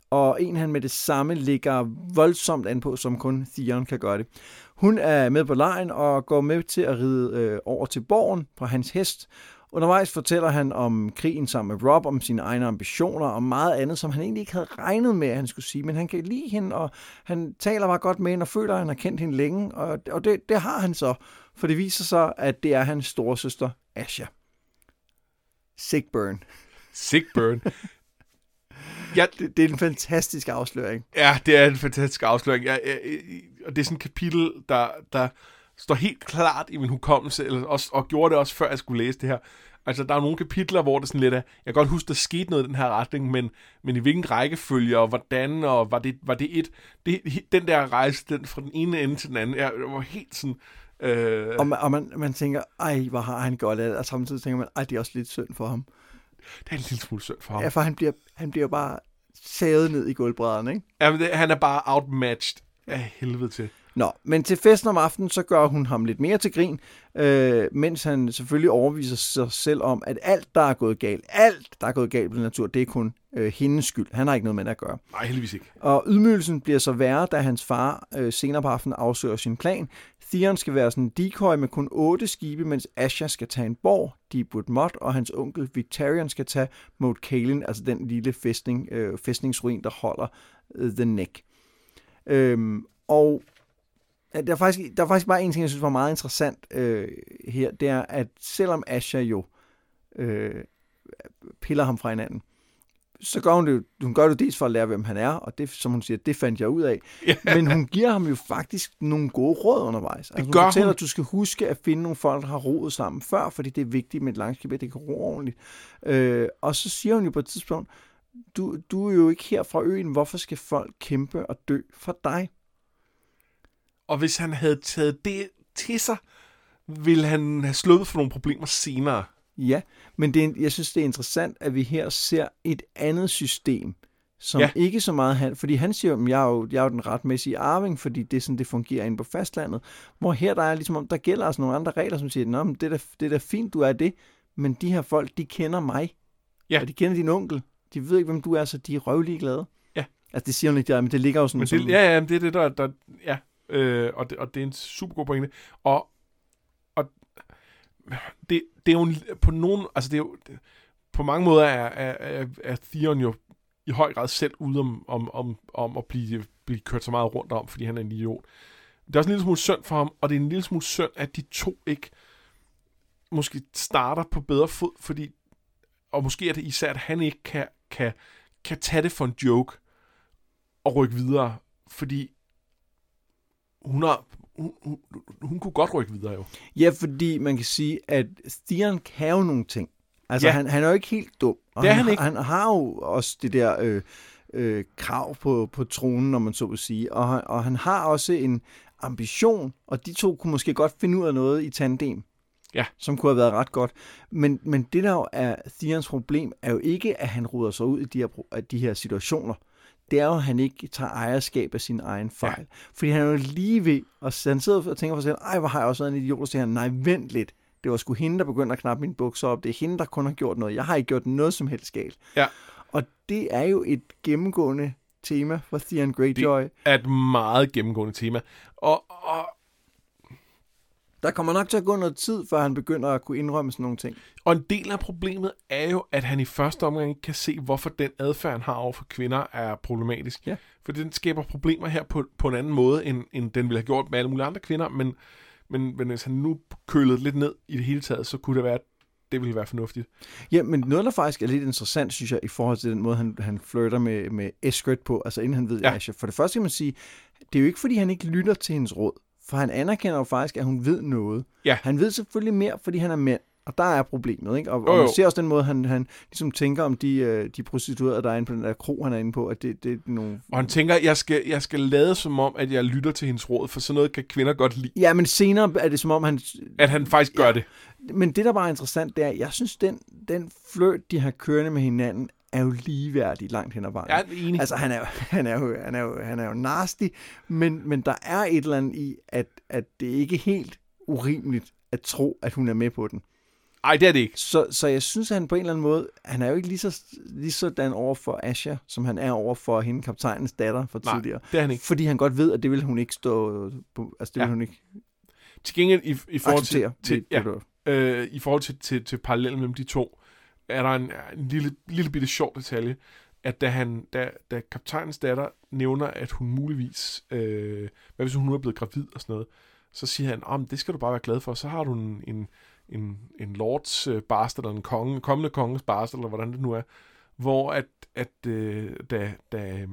Og en han med det samme ligger voldsomt an på, som kun Theon kan gøre det. Hun er med på lejen og går med til at ride øh, over til borgen på hans hest. Undervejs fortæller han om krigen sammen med Rob, om sine egne ambitioner og meget andet, som han egentlig ikke havde regnet med, at han skulle sige. Men han kan lide hende, og han taler bare godt med hende og føler, at han har kendt hende længe. Og, og det, det har han så, for det viser sig, at det er hans storesøster Asha. Sigburn. Sigburn. ja, Det, det er en fantastisk afsløring. Ja, det er en fantastisk afsløring. Jeg, jeg, og det er sådan et kapitel, der, der står helt klart i min hukommelse, eller også, og gjorde det også, før jeg skulle læse det her. Altså, der er nogle kapitler, hvor det sådan lidt er, jeg kan godt huske, der skete noget i den her retning, men, men i hvilken rækkefølge, og hvordan, og var det, var det et... Det, den der rejse, den fra den ene ende til den anden, jeg, jeg var helt sådan... Øh, Og, man, og man, man tænker, ej, hvor har han godt af det, og samtidig tænker man, ej, det er også lidt synd for ham. det er en lille smule synd for ham. Ja, for han bliver, han bliver bare savet ned i gulvbrædderne, ikke? Ja, men det, han er bare outmatched af helvede til. Nå, men til festen om aftenen, så gør hun ham lidt mere til grin, øh, mens han selvfølgelig overviser sig selv om, at alt, der er gået galt, alt, der er gået galt på natur, det er kun øh, hendes skyld. Han har ikke noget med det at gøre. Nej, heldigvis ikke. Og ydmygelsen bliver så værre, da hans far øh, senere på aftenen afsøger sin plan. Theon skal være sådan en decoy med kun otte skibe, mens Asha skal tage en borg, Deepwood Mott, og hans onkel Victorian skal tage Moat Cailin, altså den lille fæstning, øh, fæstningsruin, der holder øh, The Neck. Øhm, og ja, der er, faktisk, der er faktisk bare en ting, jeg synes var meget interessant øh, her, det er, at selvom Asha jo øh, piller ham fra hinanden, så gør hun det jo, hun gør det dels for at lære, hvem han er, og det, som hun siger, det fandt jeg ud af. Ja. Men hun giver ham jo faktisk nogle gode råd undervejs. Altså, gør hun fortæller, hun. at du skal huske at finde nogle folk, der har roet sammen før, fordi det er vigtigt med et langskib, at det kan ro ordentligt. Øh, og så siger hun jo på et tidspunkt, du, du er jo ikke her fra øen, hvorfor skal folk kæmpe og dø for dig? Og hvis han havde taget det til sig, ville han have sluppet for nogle problemer senere. Ja, men det er, jeg synes, det er interessant, at vi her ser et andet system, som Ja. ikke så meget han, fordi han siger, at jeg er, jo, jeg er jo den retmæssige arving, fordi det er sådan, det fungerer inde på fastlandet. Hvor her der er ligesom om, der gælder altså nogle andre regler, som siger, men det er, da, det er da fint, du er det, men de her folk, de kender mig. Ja. Og de kender din onkel. De ved ikke, hvem du er, så de er røvlige glade. Ja. Altså, det siger hun ikke men det ligger jo sådan Men det, ja, ja, det er det, der... der ja, øh, og, det, og det er en super god pointe. Og, og det, det er jo en, på nogen... Altså, det er jo... Det, på mange måder er, er, er, er Theon jo i høj grad selv ude om, om, om, om at blive, blive kørt så meget rundt om, fordi han er en idiot. Det er også en lille smule synd for ham, og det er en lille smule synd, at de to ikke måske starter på bedre fod, fordi og måske er det især, at han ikke kan, kan, kan tage det for en joke og rykke videre, fordi hun, har, hun, hun, hun kunne godt rykke videre jo. Ja, fordi man kan sige, at Theon kan jo nogle ting. Altså, Ja. han, han er jo ikke helt dum. Og Det er han, han ikke. Han har jo også det der øh, øh, krav på, på tronen, når man så vil sige. Og, og han har også en ambition, og de to kunne måske godt finde ud af noget i tandem. Ja. Som kunne have været ret godt. Men, men det der jo er Theons problem, er jo ikke, at han ruder sig ud i de her, af de her situationer. Det er jo, at han ikke tager ejerskab af sin egen fejl. Ja. Fordi han er jo lige ved, og han sidder og tænker for sig selv, ej, hvor har jeg også været en idiot, og siger han, nej, vent lidt. Det var sgu hende, der begyndte at knappe mine bukser op. Det er hende, der kun har gjort noget. Jeg har ikke gjort noget som helst galt. Ja. Og det er jo et gennemgående tema for Theon Greyjoy. Det... Er et meget gennemgående tema. Og, og, Der kommer nok til at gå noget tid, før han begynder at kunne indrømme sådan nogle ting. og en del af problemet er jo, at han i første omgang ikke kan se, hvorfor den adfærd, han har over for kvinder, er problematisk. Ja. For den skaber problemer her på, på en anden måde, end, end den ville have gjort med alle mulige andre kvinder, men, men, men hvis han nu kølede lidt ned i det hele taget, så kunne det være, at det ville være fornuftigt. Ja, men noget, der faktisk er lidt interessant, synes jeg, i forhold til den måde, han, han flirter med, med Eskrit på, altså inden han ved Ja. Asha. For det første kan man sige, det er jo ikke, fordi han ikke lytter til hendes råd. For han anerkender jo faktisk, at hun ved noget. Ja. Han ved selvfølgelig mere, fordi han er mand. Og der er problemet, ikke? Og, Jo, og man jo. ser også den måde, han, han ligesom tænker om de, øh, de prostituerede, der er inde på den der kro, han er inde på, at det, det er nogle... Og han tænker, jeg skal, jeg skal lade som om, at jeg lytter til hendes råd, for sådan noget kan kvinder godt lide. Ja, men senere er det som om, han... At han faktisk gør Ja. det. Men det, der bare er interessant, det er, jeg synes, den, den flirt, de har kørende med hinanden, er jo ligeværdig langt hen ad vejen. Er enig. Altså, han er jo, han er jo, han er jo, han er jo nasty, men, men der er et eller andet i, at, at det ikke er helt urimeligt at tro, at hun er med på den. Ej, det er det ikke. Så, så jeg synes, at han på en eller anden måde, han er jo ikke lige, så, lige sådan over for Asha, som han er over for hende, kaptajnens datter fra Nej, tidligere. det er han ikke. Fordi han godt ved, at det vil hun ikke stå på, altså det Ja. vil hun ikke Til gengæld, i, i forhold til, til, ja, øh, i forhold til, til, til parallellen mellem de to, er der en, en lille, lille bitte sjov detalje, at da, han, da, da kaptajnens datter nævner, at hun muligvis, øh, hvad hvis hun nu er blevet gravid og sådan noget, så siger han, om det skal du bare være glad for, så har du en, en, en, en lords øh, bastard, eller en konge, kommende konges bastard, eller hvordan det nu er, hvor at, at øh, da, da,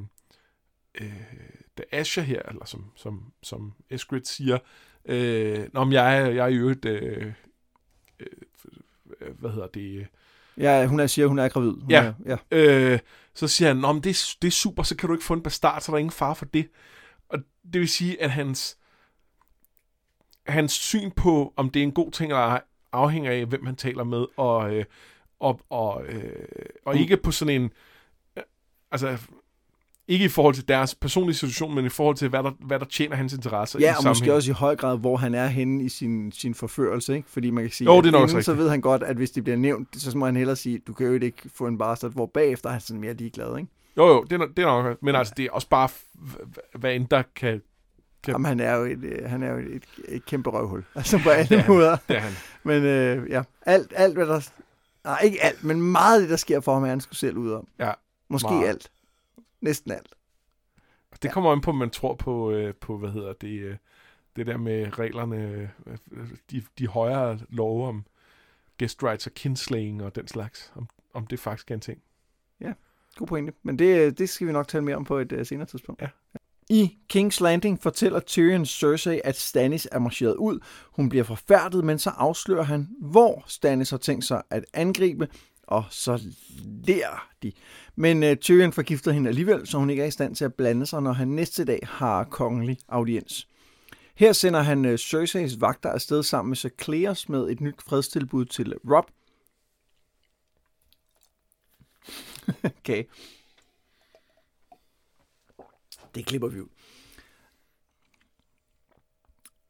øh, da Asher her, eller som, som, som Eskrit siger, øh, Nå, men jeg jeg er i øvrigt, øh, øh, hvad hedder det, øh, Ja, hun er, siger, hun er gravid. Hun Ja. Er, ja. Øh, så siger han, men det, er- det er super, så kan du ikke få en bastard, så er der ingen far for det. Og det vil sige, at hans, hans syn på, om det er en god ting eller ej, afhænger af, hvem han taler med, og, øh, og, og, øh, og ikke på sådan en... Øh, altså, ikke i forhold til deres personlige situation, men i forhold til, hvad der, hvad der tjener hans interesser i Ja, og måske sammenhæng. også i høj grad, hvor han er henne i sin, sin forførelse, ikke? Fordi man kan sige, Jo, at det er nok inden, så ved han godt, at hvis det bliver nævnt, så må han hellere sige, du kan jo ikke få en bastard, hvor bagefter er han sådan mere ligeglad, ikke? Jo, jo, det er, det er nok, men altså, det er også bare, hvad end der kan... Kan- Jamen, han er jo et, øh, han er jo et, et, kæmpe røvhul, altså på det alle han. måder. Det er han. Men øh, ja, alt, alt, hvad der... Nej, ikke alt, men meget af det, der sker for ham, er han skulle selv ud om. Ja, Måske meget. alt. Næsten alt. Det kommer an på, om man tror på, øh, på hvad hedder det, øh, det der med reglerne, øh, de, de højere love om guest rights og kinslaying og den slags, om, om det faktisk er en ting. God pointe. Men det, det skal vi nok tale mere om på et uh, senere tidspunkt. Ja. I King's Landing fortæller Tyrion Cersei, at Stannis er marcheret ud. Hun bliver forfærdet, men så afslører han, hvor Stannis har tænkt sig at angribe, og så lærer de. Men øh, Tyrion forgifter hende alligevel, så hun ikke er i stand til at blande sig, når han næste dag har kongelig audiens. Her sender han øh, Cerseis vagter afsted sammen med Sir Cleos med et nyt fredstilbud til Rob. okay. Det klipper vi ud.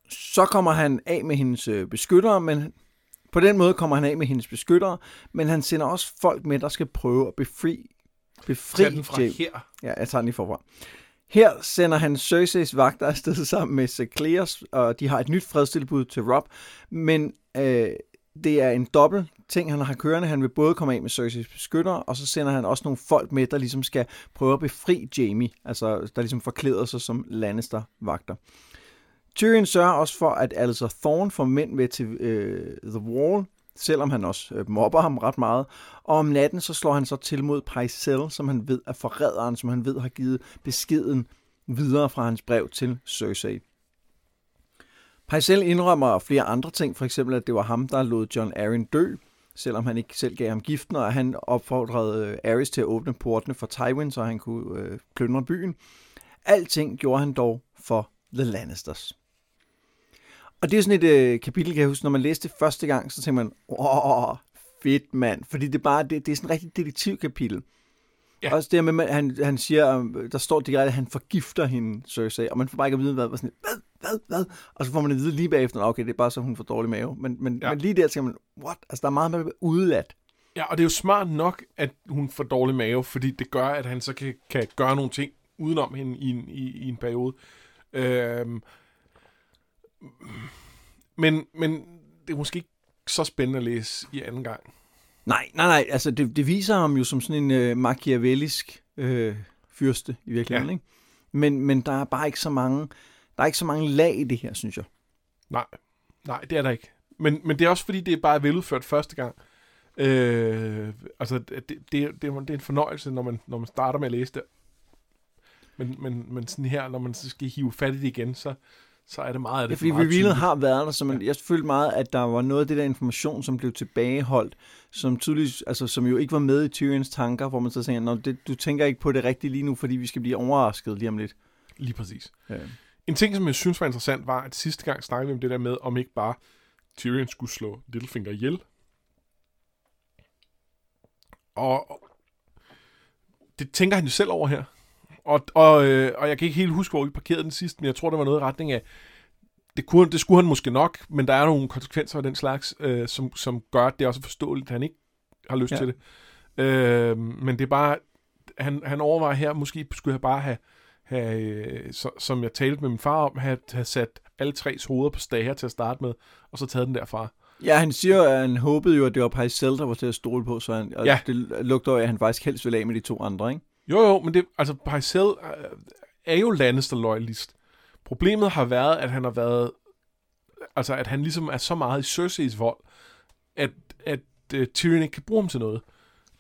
Så kommer han af med hendes øh, beskyttere, men på den måde kommer han af med hendes beskyttere, men han sender også folk med, der skal prøve at befri, befri Tag den fra Jaime. her. Ja, jeg tager den lige forfra. Her sender han Cerseis vagter afsted sammen med Secleus, og de har et nyt fredstilbud til Rob, men øh, det er en dobbelt ting, han har kørende. Han vil både komme af med Cerseis beskyttere, og så sender han også nogle folk med, der ligesom skal prøve at befri Jamie, altså der ligesom forklæder sig som Lannister-vagter. Tyrion sørger også for, at Alistair Thorne får mænd med til øh, The Wall, selvom han også øh, mobber ham ret meget. Og om natten så slår han så til mod Pycelle, som han ved er forræderen, som han ved har givet beskeden videre fra hans brev til Cersei. Pycelle indrømmer flere andre ting, for eksempel at det var ham, der lod John Arryn dø, selvom han ikke selv gav ham giften, og han opfordrede øh, til at åbne portene for Tywin, så han kunne øh, plyndre byen. Alting gjorde han dog for The Lannisters. Og det er sådan et øh, kapitel, kan jeg huske, når man læste det første gang, så tænker man, åh, fedt mand, fordi det er bare, det, det er sådan et rigtig detektivkapitel. Ja. Også det med, at han, han siger, øh, der står direkte, at han forgifter hende, Cersei, og man får bare ikke at vide, hvad, hvad, sådan, hvad, hvad, hvad, og så får man at vide lige bagefter, okay, det er bare så, hun får dårlig mave. Men, men, Ja. men lige der tænker man, what? Altså, der er meget med udladt. Ja, og det er jo smart nok, at hun får dårlig mave, fordi det gør, at han så kan, kan gøre nogle ting udenom hende i en, i, i en periode. Øhm, men, men det er måske ikke så spændende at læse i anden gang. Nej, nej, nej, altså det, det viser ham jo som sådan en øh, machiavellisk øh, fyrste i virkeligheden, Ja. ikke? Men, men der er bare ikke så mange, der er ikke så mange lag i det her, synes jeg. Nej, nej, det er der ikke. Men, men det er også fordi, det er bare veludført første gang. Øh, altså, det, det, det, er- det er en fornøjelse, når man, når man starter med at læse det. Men, men, men sådan her, når man så skal hive fat i det igen, så, så er det meget af Det er fordi revealet har været der, så man, jeg følte meget, at der var noget af det der information, som blev tilbageholdt, som tydeligt, altså som jo ikke var med i Tyrions tanker, hvor man så tænker, det, du tænker ikke på det rigtigt lige nu, fordi vi skal blive overrasket lige om lidt. Lige præcis. Ja. En ting, som jeg synes var interessant, var, at sidste gang snakkede vi om det der med, om ikke bare Tyrion skulle slå Littlefinger ihjel. Og det tænker han jo selv over her. Og, og, øh, og jeg kan ikke helt huske, hvor vi parkerede den sidst, men jeg tror, det var noget i retning af, det, kunne, det skulle han måske nok, men der er nogle konsekvenser af den slags, øh, som, som gør, at det er også forståeligt, at han ikke har lyst ja. Til det. Øh, men det er bare, han, han overvejer her, måske skulle jeg bare have, have øh, så, som jeg talte med min far om, have, have sat alle tre hoveder på stager til at starte med, og så taget den derfra. Ja, han siger at han håbede jo, at det var Pycelle, der var til at stole på, så han, og Ja. det lugter jo, af, at han faktisk helst vil af med de to andre, ikke? Jo, jo, men det, altså, Pycelle øh, er jo Lannister-loyalist. Problemet har været, at han har været, altså, at han ligesom er så meget i Cerseis vold, at, at uh, Tyrion ikke kan bruge ham til noget.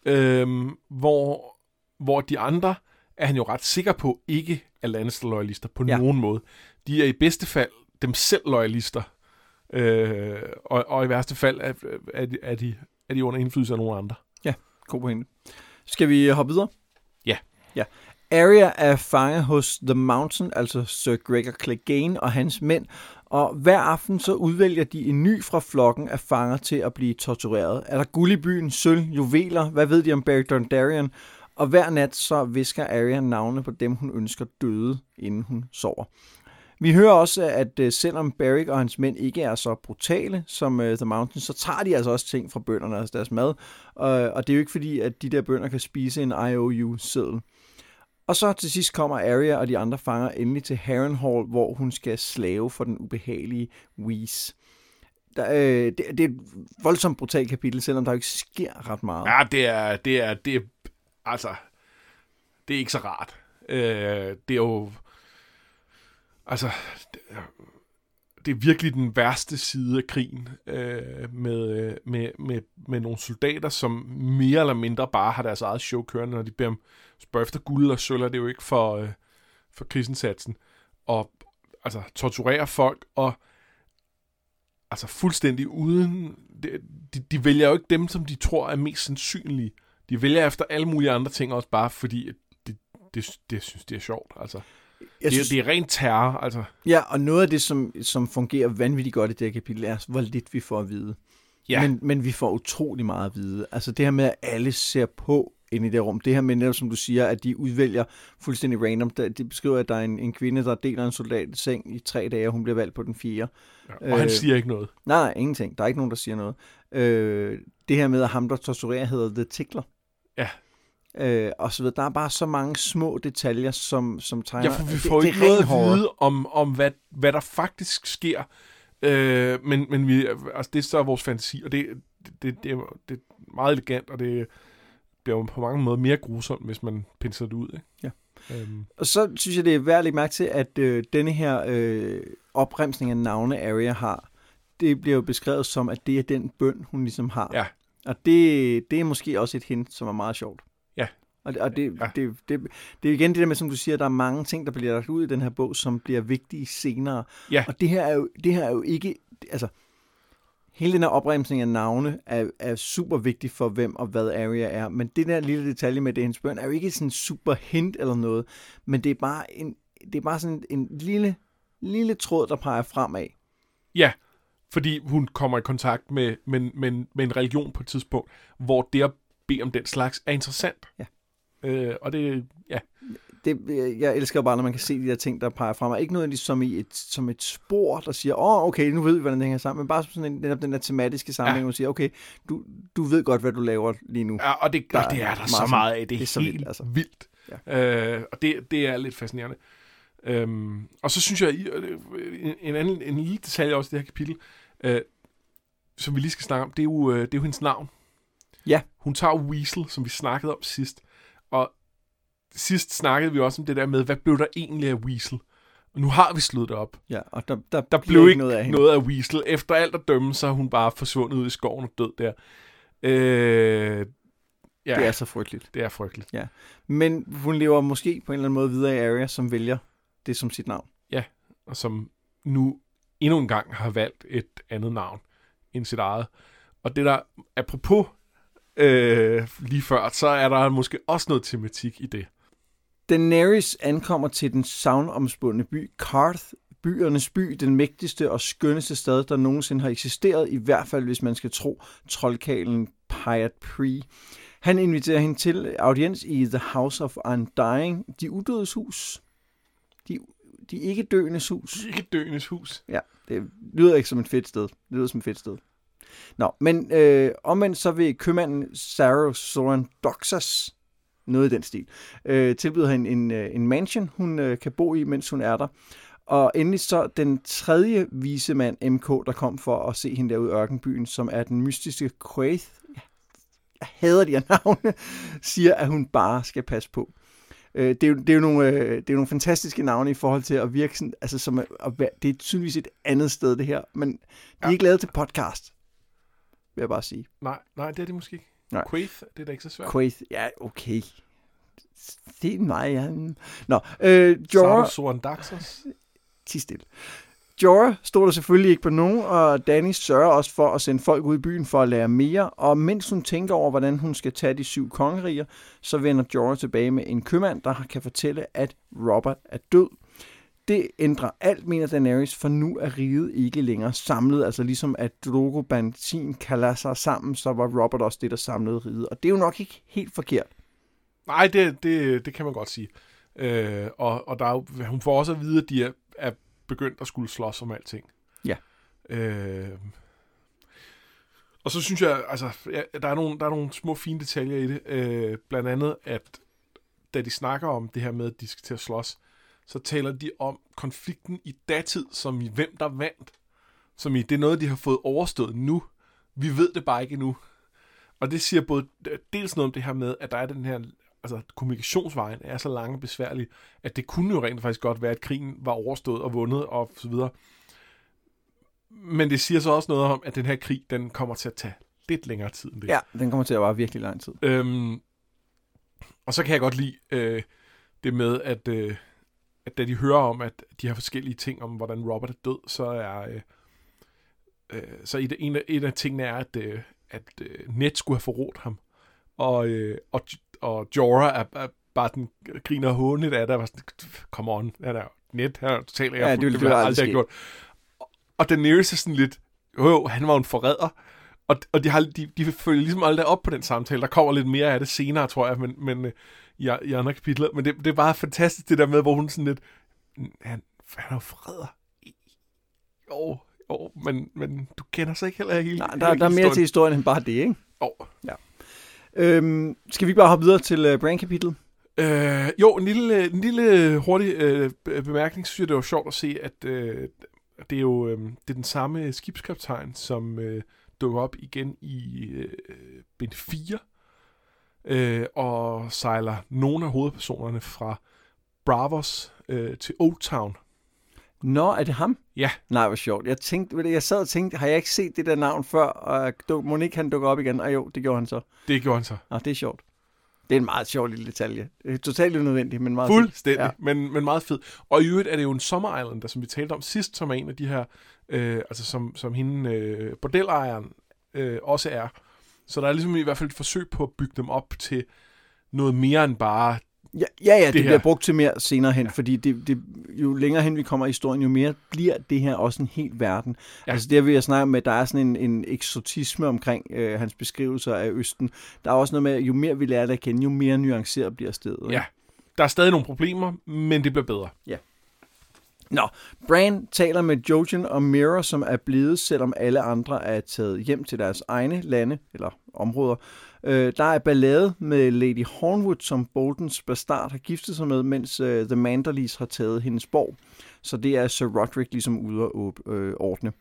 Øhm, hvor, hvor de andre er han jo ret sikker på ikke er Lannister-loyalister på ja. Ja. nogen måde. De er i bedste fald dem selv loyalister. Øh, og, og i værste fald er, er, de, er, de, er de under indflydelse af nogle andre. God pointe. Skal vi hoppe videre? Ja. Arya er fange hos The Mountain, altså Sir Gregor Clegane og hans mænd, og hver aften så udvælger de en ny fra flokken af fanger til at blive tortureret. Er der guld i byen, sølv, juveler, hvad ved de om Barry Dondarrion? Og hver nat så visker Arya navne på dem, hun ønsker døde, inden hun sover. Vi hører også, at øh, selvom Barrick og hans mænd ikke er så brutale som øh, The Mountain, så tager de altså også ting fra bønderne, altså deres mad. Og, og det er jo ikke fordi, at de der bønder kan spise en IOU-seddel. Og så til sidst kommer Arya og de andre fanger endelig til Harrenhal, hvor hun skal slave for den ubehagelige Whis. Der, øh, det, det er et voldsomt brutalt kapitel, selvom der jo ikke sker ret meget. Ja, det er, det er, det er, altså, det er ikke så rart. Øh, det er jo, altså, det det er virkelig den værste side af krigen øh, med, øh, med, med, med nogle soldater, som mere eller mindre bare har deres eget show kørende, når de beder om spørge efter guld og sølv, er jo ikke for, øh, for krigsindsatsen. Og altså, torturere folk, og altså fuldstændig uden... De, de, vælger jo ikke dem, som de tror er mest sandsynlige. De vælger efter alle mulige andre ting også, bare fordi at det, det, det synes de er sjovt. Altså, jeg det, det er ren terror, altså. Ja, og noget af det, som, som fungerer vanvittigt godt i det her kapitel, er, hvor lidt vi får at vide. Ja. Men, men vi får utrolig meget at vide. Altså det her med, at alle ser på inde i det rum. Det her med netop, som du siger, at de udvælger fuldstændig random. De beskriver, at der er en, en kvinde, der deler en soldat seng i tre dage, og hun bliver valgt på den fire. Ja, og øh, han siger ikke noget. Nej, nej, ingenting. Der er ikke nogen, der siger noget. Øh, det her med, at ham, der torturerer, hedder The Tickler. Ja. Øh, og så videre. Der er bare så mange små detaljer, som, som tegner... Ja, for vi får det, ikke det noget at vide om, om hvad, hvad der faktisk sker. Øh, men men vi, altså, det er så vores fantasi, og det, det, det, er, det er meget elegant, og det bliver jo på mange måder mere grusomt, hvis man pinser det ud. Ikke? Ja. Øhm. Og så synes jeg, det er værd at lægge mærke til, at øh, denne her øh, opremsning af navne Arya har, det bliver jo beskrevet som, at det er den bøn, hun ligesom har. Ja. Og det, det er måske også et hint, som er meget sjovt. Og, det, og det, ja. det, det, det er igen det der med, som du siger, der er mange ting, der bliver lagt ud i den her bog, som bliver vigtige senere. Ja. Og det her er jo, det her er jo ikke, altså, hele den her opremsning af navne er, er super vigtig for, hvem og hvad Arya er. Men det der lille detalje med det hendes børn, er jo ikke sådan super hint eller noget, men det er bare, en, det er bare sådan en lille, lille tråd, der peger fremad. Ja, fordi hun kommer i kontakt med, med, med, med en religion på et tidspunkt, hvor det at bede om den slags er interessant. Ja. Øh, og det, ja. Det, jeg elsker bare, når man kan se de der ting, der peger frem. Ikke noget som i et, som et spor, der siger, åh, oh, okay, nu ved vi, hvordan det hænger sammen. Men bare sådan en, netop den der tematiske sammenhæng, ja. hvor siger, okay, du, du ved godt, hvad du laver lige nu. Ja, og det, der, og det er der så meget af. Det er, det er så helt vildt. Altså. vildt. Ja. Øh, og det, det er lidt fascinerende. Øhm, og så synes jeg, en, en anden en lille detalje også i det her kapitel, øh, som vi lige skal snakke om, det er jo, øh, det er jo hendes navn. Ja. Hun tager Weasel, som vi snakkede om sidst. Sidst snakkede vi også om det der med, hvad blev der egentlig af Weasel? Og nu har vi slået det op. Ja, og der, der, der blev ikke noget af, hende. noget af Weasel. Efter alt at dømme, så er hun bare forsvundet ud i skoven og død der. Øh, ja, det er så frygteligt. Det er frygteligt. Ja. Men hun lever måske på en eller anden måde videre i Area, som vælger det som sit navn. Ja, og som nu endnu en gang har valgt et andet navn end sit eget. Og det der, apropos øh, lige før, så er der måske også noget tematik i det. Daenerys ankommer til den savnomspundne by Karth, byernes by, den mægtigste og skønneste stad, der nogensinde har eksisteret, i hvert fald hvis man skal tro troldkalen Pyat Pre. Han inviterer hende til audiens i The House of Undying, de udødes hus. De, de ikke døendes hus. Ikke døendes hus. Ja, det lyder ikke som et fedt sted. Det lyder som et fedt sted. Nå, men øh, omvendt så vil købmanden Sarah Soren Doxas, noget i den stil, øh, tilbyder hende en, en, en mansion, hun øh, kan bo i, mens hun er der. Og endelig så den tredje visemand MK, der kom for at se hende derude i ørkenbyen, som er den mystiske Quaith. Jeg hader de her navne, siger, at hun bare skal passe på. Øh, det, er jo, det, er jo nogle, øh, det er jo nogle fantastiske navne i forhold til at virke sådan, altså som at, at være, det er tydeligvis et andet sted det her, men de er ja. ikke lavet til podcast vil jeg bare sige. Nej, nej, det er det måske ikke. Nej. Quaith, det er da ikke så svært. Quaith, ja, okay. Det er mig, ja. Nå, øh, Jorah... Sauron Daxos? Ti stille. Jorah stod der selvfølgelig ikke på nogen, og Danny sørger også for at sende folk ud i byen for at lære mere, og mens hun tænker over, hvordan hun skal tage de syv kongeriger, så vender Jorah tilbage med en købmand, der kan fortælle, at Robert er død. Det ændrer alt, mener Daenerys, for nu er riget ikke længere samlet. Altså ligesom at Drogo Bantin kalder sig sammen, så var Robert også det, der samlede riget. Og det er jo nok ikke helt forkert. Nej, det, det, det kan man godt sige. Øh, og og der er jo, hun får også at vide, at de er, er begyndt at skulle slås om alting. Ja. Øh, og så synes jeg, altså, der, er nogle, der er nogle små fine detaljer i det. Øh, blandt andet, at da de snakker om det her med, at de skal til at slås, så taler de om konflikten i datid, som i hvem der vandt. Som i, det er noget, de har fået overstået nu. Vi ved det bare ikke endnu. Og det siger både dels noget om det her med, at der er den her, altså kommunikationsvejen er så lang og besværlig, at det kunne jo rent faktisk godt være, at krigen var overstået og vundet og så videre. Men det siger så også noget om, at den her krig, den kommer til at tage lidt længere tid end det. Ja, den kommer til at være virkelig lang tid. Øhm, og så kan jeg godt lide øh, det med, at, øh, at da de hører om, at de har forskellige ting om, hvordan Robert er død, så er... Øh, øh, så et, en, af, en af tingene er, at, øh, at øh, Ned skulle have forrådt ham. Og, øh, og, og Jorah er, er bare den griner hånligt af det. var sådan, come on, han er Ned, han er totalt ja, det, det, det, aldrig gjort. Og Daenerys er sådan lidt, jo, han var en forræder. Og, og de, har, de, de følger ligesom aldrig op på den samtale. Der kommer lidt mere af det senere, tror jeg, men, men øh, i, i andre kapitler. Men det, det er bare fantastisk, det der med, hvor hun sådan lidt... Han, han er jo freder. Jo, jo, men, men du kender sig ikke heller hele Nej, der, der er mere til historien end bare det, ikke? Jo. Ja. Øhm, skal vi bare hoppe videre til uh, brandkapitlet? Øh, jo, en lille, en lille hurtig øh, bemærkning, synes jeg, det var sjovt at se, at øh, det er jo øh, det er den samme skibskaptajn, som øh, dukker op igen i øh, bind 4, øh, og sejler nogle af hovedpersonerne fra Bravos øh, til Old Town. Nå, er det ham? Ja. Nej, hvor sjovt. Jeg, tænkte, jeg sad og tænkte, har jeg ikke set det der navn før? Og Monique, han dukker op igen. Og jo, det gjorde han så. Det gjorde han så. Nå, det er sjovt. Det er en meget sjov lille detalje. Det er totalt unødvendigt, men meget Fuldstændig, ja. men, men meget fed. Og i øvrigt er det jo en Summer Island, der, som vi talte om sidst, som er en af de her, øh, altså som, som hende, øh, bordelejeren, øh, også er. Så der er ligesom i hvert fald et forsøg på at bygge dem op til noget mere end bare Ja, ja, ja det, det bliver brugt til mere senere hen, ja. fordi det, det, jo længere hen vi kommer i historien, jo mere bliver det her også en helt verden. Ja. Altså det, vil jeg snakke med, at der er sådan en, en eksotisme omkring øh, hans beskrivelser af Østen. Der er også noget med, at jo mere vi lærer det at kende, jo mere nuanceret bliver stedet. Ja, der er stadig nogle problemer, men det bliver bedre. Ja. Nå, Bran taler med Jojen og Mira, som er blevet, selvom alle andre er taget hjem til deres egne lande, eller områder. Øh, der er ballade med Lady Hornwood, som Boltons bastard har giftet sig med, mens øh, The Manderlys har taget hendes borg. Så det er Sir Roderick ligesom ude at øh, ordne.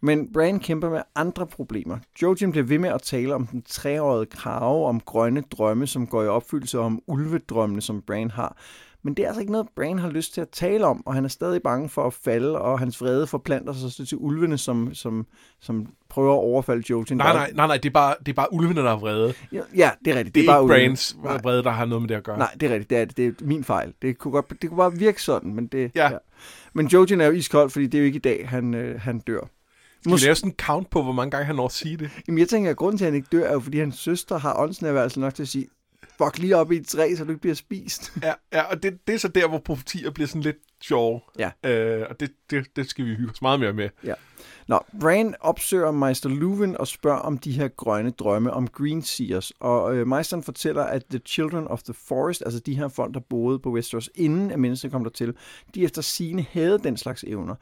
Men Bran kæmper med andre problemer. Jojen bliver ved med at tale om den treårige krave, om grønne drømme, som går i opfyldelse, og om ulvedrømmene, som Bran har. Men det er altså ikke noget, Bran har lyst til at tale om, og han er stadig bange for at falde, og hans vrede forplanter sig til ulvene, som, som, som prøver at overfalde Jojen. Nej, nej, nej, nej, det er bare, det er bare ulvene, der er vrede. Ja, ja det er rigtigt. Det er, det er bare ikke Brans vrede, der har noget med det at gøre. Nej, det er rigtigt. Det er, det er min fejl. Det kunne, godt, det kunne bare virke sådan, men det... Ja. ja. Men Jojen er jo iskold, fordi det er jo ikke i dag, han, øh, han dør. Skal vi lave sådan en count på, hvor mange gange han når at sige det? Jamen, jeg tænker, at grunden til, at han ikke dør, er jo, fordi hans søster har åndsnærværelse nok til at sige, fuck lige op i et træ, så du ikke bliver spist. Ja, ja og det, det er så der, hvor profetier bliver sådan lidt sjove. Ja. Øh, og det, det, det skal vi hygge os meget mere med. Ja. Nå, Bran opsøger Meister Luwin og spørger om de her grønne drømme om Green Seers. Og øh, Meisteren fortæller, at The Children of the Forest, altså de her folk, der boede på Westeros, inden at mennesker kom dertil, de efter sine havde den slags evner.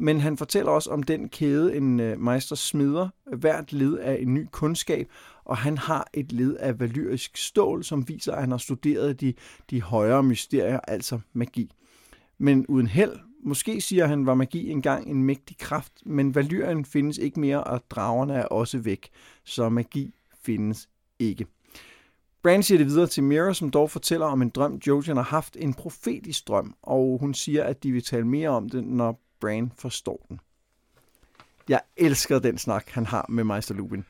Men han fortæller også om den kæde, en øh, meister smider, hvert led af en ny kundskab, og han har et led af valyrisk stål, som viser, at han har studeret de, de højere mysterier, altså magi. Men uden held, måske siger han, var magi engang en mægtig kraft, men valyrien findes ikke mere, og dragerne er også væk, så magi findes ikke. Bran siger det videre til Mira, som dog fortæller om en drøm, Jojen har haft, en profetisk drøm, og hun siger, at de vil tale mere om det, når Bran forstår den. Jeg elsker den snak, han har med Meister Lupin.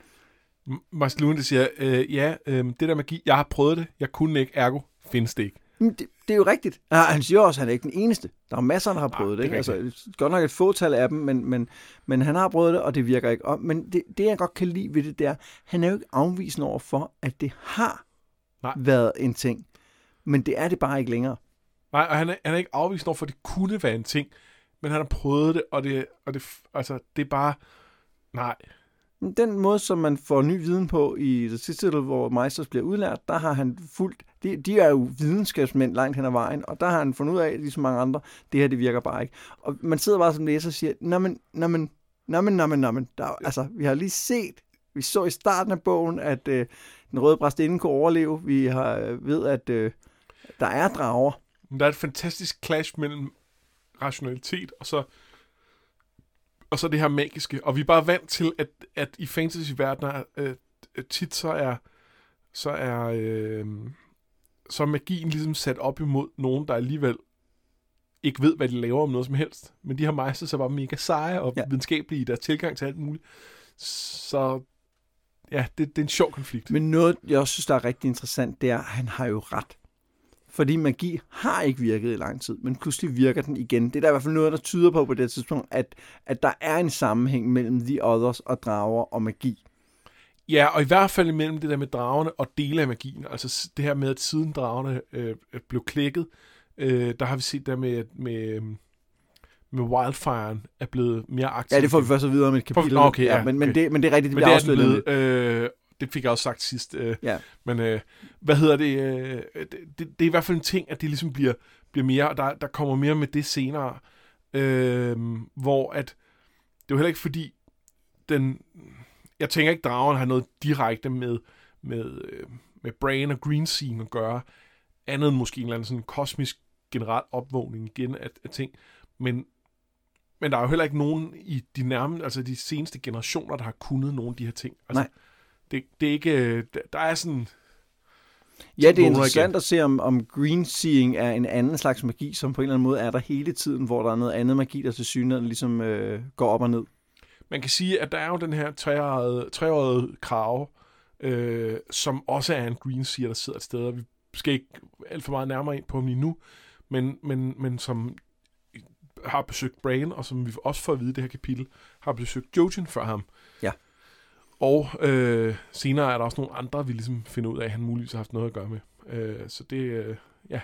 Meister Lupin, siger, øh, ja, øh, det der magi, jeg har prøvet det, jeg kunne ikke, ergo findes det ikke. Det, det er jo rigtigt. Han siger også, at han er ikke den eneste. Der er masser, der har prøvet ja, det. Ikke? Altså, godt nok et fåtal af dem, men, men, men han har prøvet det, og det virker ikke. Og, men det, det, jeg godt kan lide ved det, det er, han er jo ikke afvisende over for, at det har Nej. været en ting. Men det er det bare ikke længere. Nej, og han er, han er ikke afvisende over for, at det kunne være en ting men han har prøvet det, og det, og det, altså, det er bare, nej. Den måde, som man får ny viden på i det sidste, hvor Meisters bliver udlært, der har han fuldt, de, de er jo videnskabsmænd langt hen ad vejen, og der har han fundet ud af, ligesom mange andre, det her, det virker bare ikke. Og man sidder bare som læser og siger, nå men, nå men, nå men, nå men, nå men, der, altså, vi har lige set, vi så i starten af bogen, at øh, den røde præst inden kunne overleve. Vi har øh, ved, at øh, der er drager. Der er et fantastisk clash mellem rationalitet, og så og så det her magiske. Og vi er bare vant til, at, at i fantasy-verdenen øh, tit så er så er øh, så er magien ligesom sat op imod nogen, der alligevel ikke ved, hvad de laver om noget som helst. Men de her mejser så bare mega seje og ja. videnskabelige i deres tilgang til alt muligt. Så ja, det, det er en sjov konflikt. Men noget, jeg også synes, der er rigtig interessant, det er, at han har jo ret. Fordi magi har ikke virket i lang tid, men pludselig virker den igen. Det er der i hvert fald noget, der tyder på på det tidspunkt, at, at der er en sammenhæng mellem The Others og drager og magi. Ja, og i hvert fald mellem det der med dragerne og dele af magien. Altså det her med, at siden dragerne øh, blev klækket, øh, der har vi set der med, med, med Wildfire er blevet mere aktiv. Ja, det får vi først at vide om et kapitel. Okay, ja, men, men, okay. det, men det er rigtigt, det Men bliver er afsløret. blevet, øh, det fik jeg også sagt sidst. Øh, Ja. Men øh, hvad hedder det, øh, det, det? Det er i hvert fald en ting, at det ligesom bliver, bliver mere, der, der kommer mere med det senere, øh, hvor at, det er jo heller ikke fordi, den, jeg tænker ikke, drageren har noget direkte med, med, øh, med Brain og Green Scene at gøre, andet end måske en eller anden sådan kosmisk generel opvågning igen af, af ting, men men der er jo heller ikke nogen i de nærmeste, altså de seneste generationer, der har kunnet nogle af de her ting. Altså, Nej. Det, det er ikke, øh, der, er sådan, Ja, det er interessant igen. at se, om, om green seeing er en anden slags magi, som på en eller anden måde er der hele tiden, hvor der er noget andet magi, der til synligheden ligesom øh, går op og ned. man kan sige, at der er jo den her treårige, treårige krave, øh, som også er en green seer, der sidder et sted, og vi skal ikke alt for meget nærmere ind på ham lige nu, men, men, men som har besøgt Brain, og som vi også får at vide i det her kapitel, har besøgt Jojen før ham. Og øh, senere er der også nogle andre, vi ligesom finder ud af, at han muligvis har haft noget at gøre med. Øh, så det, øh, ja.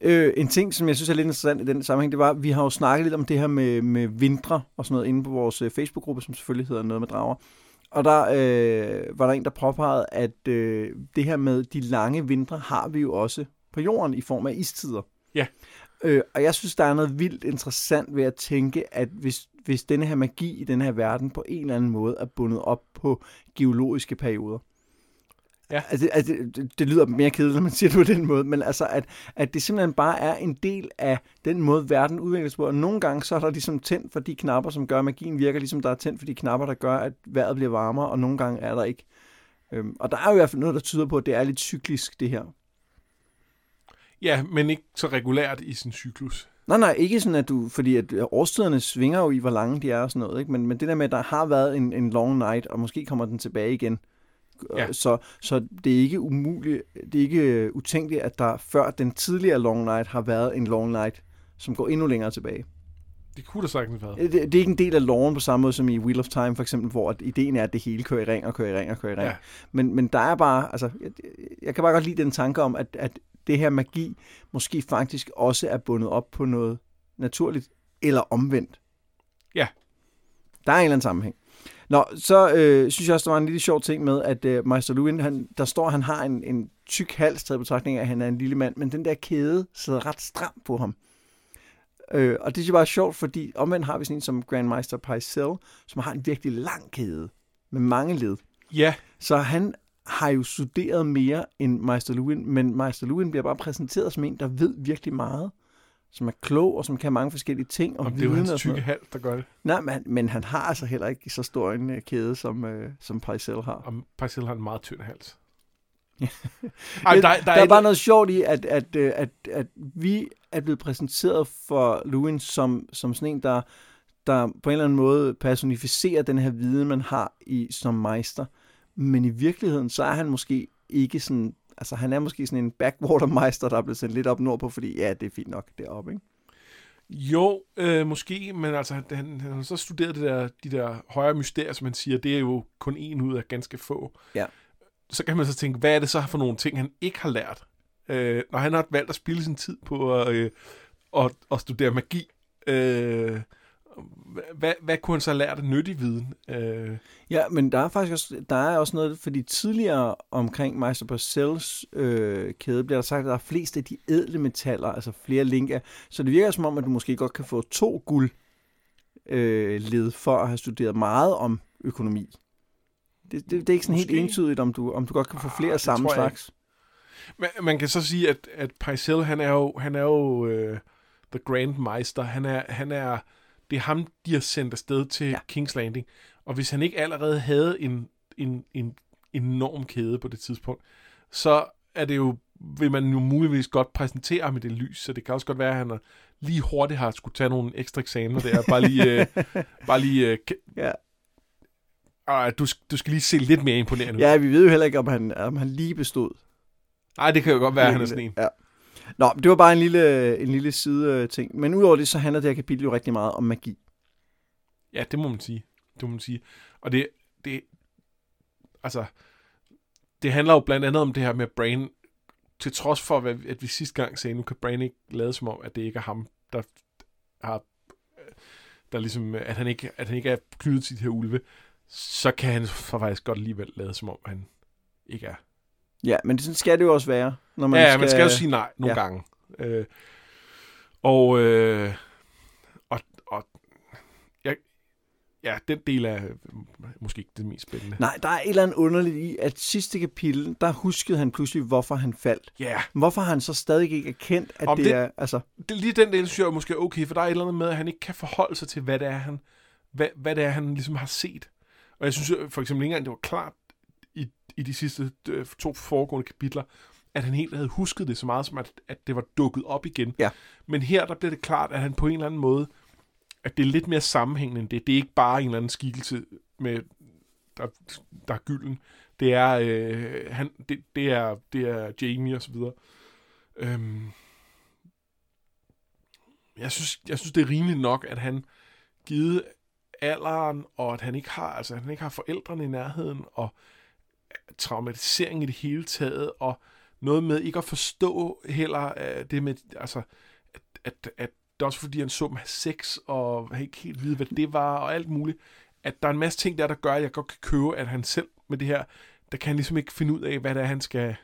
Øh, en ting, som jeg synes er lidt interessant i den sammenhæng, det var, at vi har jo snakket lidt om det her med, med vintre og sådan noget inde på vores øh, Facebook-gruppe, som selvfølgelig hedder noget med drager. Og der øh, var der en, der påpegede, at øh, det her med de lange vintre har vi jo også på jorden i form af istider. Ja. Øh, og jeg synes, der er noget vildt interessant ved at tænke, at hvis, hvis denne her magi i den her verden på en eller anden måde er bundet op på geologiske perioder. Ja. Altså, altså det, det lyder mere kedeligt, når man siger det på den måde, men altså, at, at det simpelthen bare er en del af den måde, verden udvikles på. Og nogle gange, så er der ligesom tændt for de knapper, som gør, at magien virker, ligesom der er tændt for de knapper, der gør, at vejret bliver varmere, og nogle gange er der ikke. Øhm, og der er jo i hvert fald noget, der tyder på, at det er lidt cyklisk, det her. ja, men ikke så regulært i sin cyklus. Nej, nej, ikke sådan, at du... Fordi at årstiderne svinger jo i, hvor lange de er og sådan noget, ikke? Men, men det der med, at der har været en, en long night, og måske kommer den tilbage igen. Ja. Så, så det er ikke umuligt, det er ikke øh, utænkeligt, at der før den tidligere long night har været en long night, som går endnu længere tilbage. Det kunne da sagtens være. Det, det er ikke en del af loven på samme måde som i Wheel of Time for eksempel, hvor at ideen er, at det hele kører i ring og kører i ring og kører i ring. Ja. Men, men der er bare, altså, jeg, jeg kan bare godt lide den tanke om, at, at det her magi måske faktisk også er bundet op på noget naturligt, eller omvendt. Ja. Der er en eller anden sammenhæng. Nå, så øh, synes jeg også, der var en lille sjov ting med, at øh, Meister Lewin, han, der står, han har en, en tyk hals, taget betragtning af, at han er en lille mand, men den der kæde sidder ret stram på ham. Øh, og det jeg bare er sjovt, fordi omvendt har vi sådan en som Grandmeister Pycelle, som har en virkelig lang kæde med mange led. Ja, Så han har jo studeret mere end Meister Lewin, men Meister Lewin bliver bare præsenteret som en, der ved virkelig meget, som er klog og som kan mange forskellige ting. Og og det er jo hans tykke hals, der gør det. Nej, men, men han har altså heller ikke så stor en øh, kæde, som, øh, som Pycelle har. Og Parcel har en meget tynd hals. Ej, der, der, der, der er bare noget sjovt i, at, at, øh, at, at vi er blevet præsenteret for Lewin som, som sådan en, der, der på en eller anden måde personificerer den her viden, man har i som meister. Men i virkeligheden, så er han måske ikke sådan... Altså, han er måske sådan en backwater-meister, der er blevet sendt lidt op nordpå, fordi ja, det er fint nok deroppe, ikke? Jo, øh, måske, men altså, han, han, han har så studeret det der, de der højere mysterier, som man siger, det er jo kun en ud af ganske få. Ja. Så kan man så tænke, hvad er det så for nogle ting, han ikke har lært? Øh, når han har valgt at spille sin tid på at, øh, at, at studere magi, øh, hvad, hvad kunne han så lært af nyttig viden? Øh, Ja, men der er faktisk også, der er også noget, fordi tidligere omkring Meister Parcells øh, kæde bliver der sagt, at der er flest af de ædle metaller, altså flere linker. Så det virker som om, at du måske godt kan få to guld øh, led for at have studeret meget om økonomi. Det, det, det er ikke sådan Måske. helt entydigt, om du, om du godt kan få Ah, flere af samme slags. man, man kan så sige, at, at Pycelle, han er jo, han er jo øh, The Grand Meister. Han er, han er, det er ham, de har sendt afsted til Ja. King's Landing. Og hvis han ikke allerede havde en, en, en enorm kæde på det tidspunkt, så er det jo, vil man jo muligvis godt præsentere ham i det lys, så det kan også godt være, at han er lige hurtigt har skulle tage nogle ekstra eksamener der, bare lige, øh, bare lige øh, Ja. ah, du, du skal lige se lidt mere imponerende ja, vi ved jo heller ikke, om han, om han lige bestod. Nej, det kan jo godt være, at han er sådan en. Ja. Nå, det var bare en lille, en lille side øh, ting. Men udover det, så handler det her kapitel jo rigtig meget om magi. Ja, det må man sige. Det må man sige. Og det, det, altså, det handler jo blandt andet om det her med Brain, til trods for, at vi sidste gang sagde, nu kan Brain ikke lade som om, at det ikke er ham, der har der ligesom, at han ikke, at han ikke er knyttet til de her ulve, så kan han faktisk godt alligevel lade som om, han ikke er. Ja, men sådan skal det jo også være. Når man ja, skal... man skal jo sige nej nogle Ja. gange. Øh, og, øh, og, og ja, ja, den del er måske ikke det mest spændende. Nej, der er et eller andet underligt i, at sidste kapitel, der huskede han pludselig, hvorfor han faldt. Ja, Hvorfor har han så stadig ikke erkendt, at Om det, det- er... Altså, det, lige den del synes jeg er måske okay, for der er et eller andet med, at han ikke kan forholde sig til, hvad det er, han, hvad, hvad det er, han ligesom har set. Og jeg synes øh, for eksempel ikke engang, det var klart i, i de sidste øh, to foregående kapitler, at han helt havde husket det så meget, som at, at det var dukket op igen. Ja. Men her, der bliver det klart, at han på en eller anden måde, at det er lidt mere sammenhængende end det. Det er ikke bare en eller anden skikkelse, med, der, der er gylden. Det er, øh, han, det, det, er, det er Jamie og så videre. Øhm, jeg synes, jeg synes, det er rimeligt nok, at han givet alderen, og at han ikke har, altså, han ikke har forældrene i nærheden, og traumatisering i det hele taget, og noget med ikke at forstå heller uh, det med, altså, at, at, at det er også fordi, han så dem have sex, og ikke helt vide, hvad det var, og alt muligt. At der er en masse ting der, der gør, at jeg godt kan købe, at han selv med det her, der kan han ligesom ikke finde ud af, hvad det er, han skal...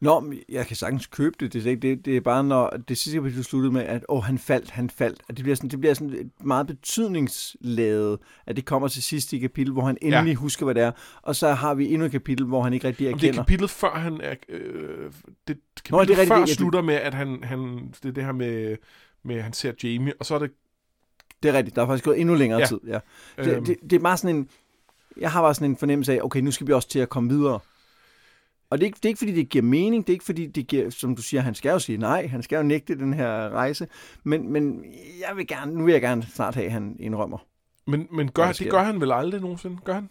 Nå, jeg kan sagtens købe det. Det er, ikke det, det er bare, når det sidste kapitel sluttede med, at åh, han faldt, han faldt. At det bliver sådan, det bliver sådan et meget betydningsladet, at det kommer til sidste i kapitel, hvor han endelig ja. husker, hvad det er. Og så har vi endnu et kapitel, hvor han ikke rigtig Om det er erkender. kapitlet før han er... Øh, det kapitlet Nå, det er rigtigt, før det- slutter med, at han, han... Det er det her med, med, han ser Jamie, og så er det... Det er rigtigt. Der er faktisk gået endnu længere Ja. tid. Ja. øhm, Det, det, det er bare sådan en... Jeg har bare sådan en fornemmelse af, okay, nu skal vi også til at komme videre. Og det er, ikke, det er ikke, fordi det giver mening. Det er ikke, fordi det giver, som du siger, han skal jo sige nej. Han skal jo nægte den her rejse. Men, men jeg vil gerne, nu vil jeg gerne snart have, at han indrømmer. Men, men gør, det gør han vel aldrig nogensinde? Gør han?